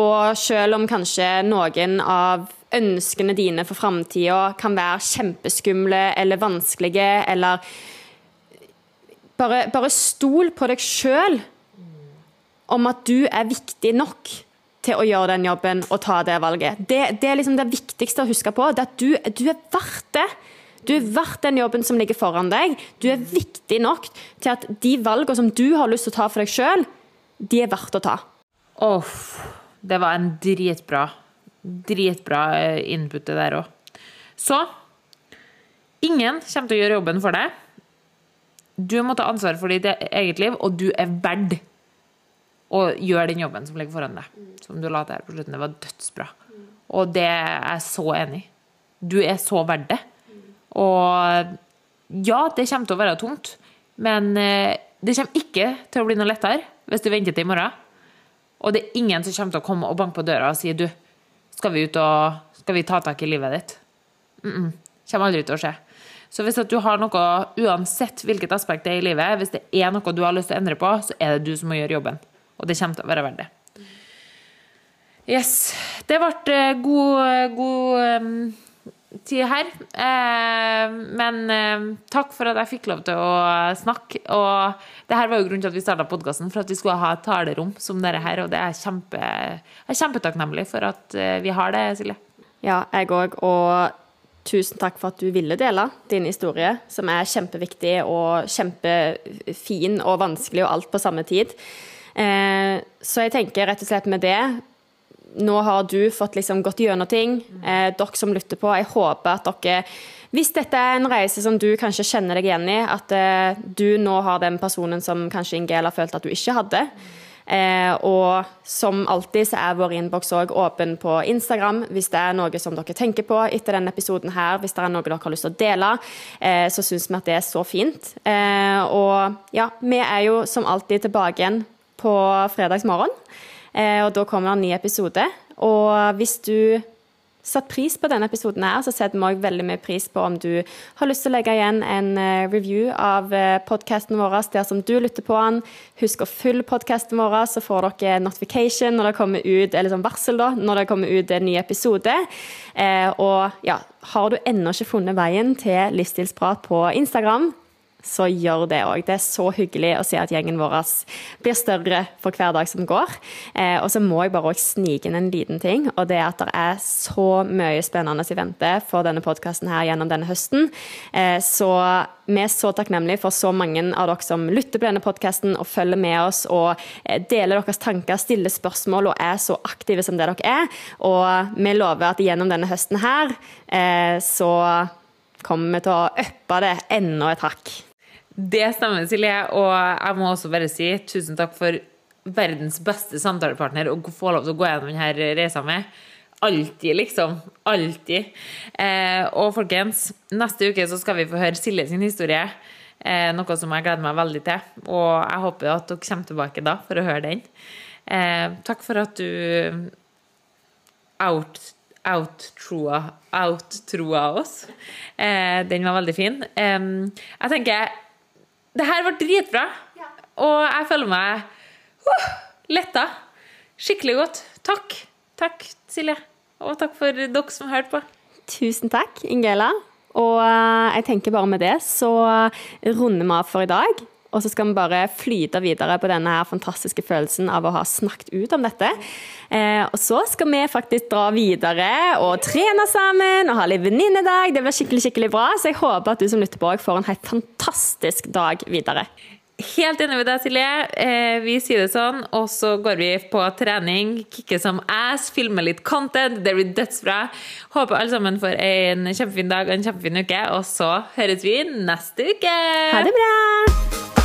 Og selv om kanskje noen av ønskene dine for framtida kan være kjempeskumle eller vanskelige, eller bare, bare stol på deg sjøl om at du er viktig nok til å gjøre den jobben og ta det valget. Det, det er liksom det viktigste å huske på. Det at du, du er verdt det. Du er verdt den jobben som ligger foran deg. Du er viktig nok til at de valgene som du har lyst til å ta for deg sjøl, de er verdt å ta. Åh, det var en dritbra, dritbra eh, input det der òg. Så ingen kommer til å gjøre jobben for deg. Du må ta ansvar for ditt eget liv, og du er verd å gjøre den jobben som ligger foran deg. Som du la til her på slutten. Det var dødsbra. Og det er jeg så enig i. Du er så verd det. Og ja, det kommer til å være tungt, men eh, det kommer ikke til å bli noe lettere hvis du venter til i morgen. Og det er ingen som kommer til å komme og banke på døra og si du, skal vi ut og skal vi ta tak i livet ditt? Mm -mm. Kommer aldri til å skje. Så hvis at du har noe, uansett hvilket aspekt det er i livet, hvis det er noe du har lyst til å endre på, så er det du som må gjøre jobben. Og det kommer til å være verdt det. Yes. Det ble eh, god, god um, tid her. Eh, men eh, takk for at jeg fikk lov til å snakke. Og det her var jo grunnen til at vi starta podkasten, for at vi skulle ha et talerom som dette her. Og det er kjempe, jeg er kjempetakknemlig for at eh, vi har det, Silje. Ja, jeg òg. Og tusen takk for at du ville dele din historie, som er kjempeviktig og kjempefin og vanskelig og alt på samme tid. Eh, så jeg tenker rett og slett med det Nå har du fått liksom gått gjennom ting. Eh, dere som lytter på, jeg håper at dere hvis dette er en reise som du kanskje kjenner deg igjen i, at eh, du nå har den personen som kanskje Ingela følte at du ikke hadde. Eh, og som alltid så er vår innboks òg åpen på Instagram hvis det er noe som dere tenker på etter denne episoden her. Hvis det er noe dere har lyst til å dele, eh, så syns vi at det er så fint. Eh, og ja, vi er jo som alltid tilbake igjen på fredagsmorgen. Og da kommer det en ny episode. Og hvis du satt pris på denne episoden, her, så setter vi også veldig mye pris på om du har lyst til å legge igjen en eh, review av podkasten vår der som du lytter på den. Husk å følge podkasten vår, så får dere notification når det kommer ut, eller sånn varsel da, når det kommer ut en ny episode. Eh, og ja, har du ennå ikke funnet veien til Livsstilsprat på Instagram, så gjør det òg. Det er så hyggelig å se at gjengen vår blir større for hver dag som går. Eh, og så må jeg bare snike inn en liten ting, og det er at det er så mye spennende i vente for denne podkasten her gjennom denne høsten. Eh, så vi er så takknemlige for så mange av dere som lytter på denne podkasten og følger med oss og eh, deler deres tanker, stiller spørsmål og er så aktive som det dere er. Og vi lover at gjennom denne høsten her eh, så kommer vi til å uppe det enda et hakk. Det stemmer, Silje. Og jeg må også bare si tusen takk for verdens beste samtalepartner å få lov til å gå gjennom denne reisa med. Alltid, liksom. Alltid. Eh, og folkens, neste uke så skal vi få høre Silje sin historie. Eh, noe som jeg gleder meg veldig til. Og jeg håper at dere kommer tilbake da for å høre den. Eh, takk for at du out outtroa outtroa oss. Eh, den var veldig fin. Eh, jeg tenker Det her var dritbra, og jeg føler meg uh, letta. Skikkelig godt. Takk. Takk, Silje. Og takk for dere som hørte på. Tusen takk, Ingela. Og eh, jeg tenker bare med det så runder vi av for i dag. Og så skal vi bare flyte videre på denne her fantastiske følelsen av å ha snakket ut om dette. Eh, og så skal vi faktisk dra videre og trene sammen og ha litt venninnedag. Det blir skikkelig skikkelig bra, så jeg håper at du som lytter på får en helt fantastisk dag videre. Helt enig med deg, Silje. Eh, vi sier det sånn, og så går vi på trening, kicker som ass, filmer litt content. Det blir dødsbra. Håper alle sammen får en kjempefin dag og en kjempefin uke, og så høres vi neste uke. Ha det bra!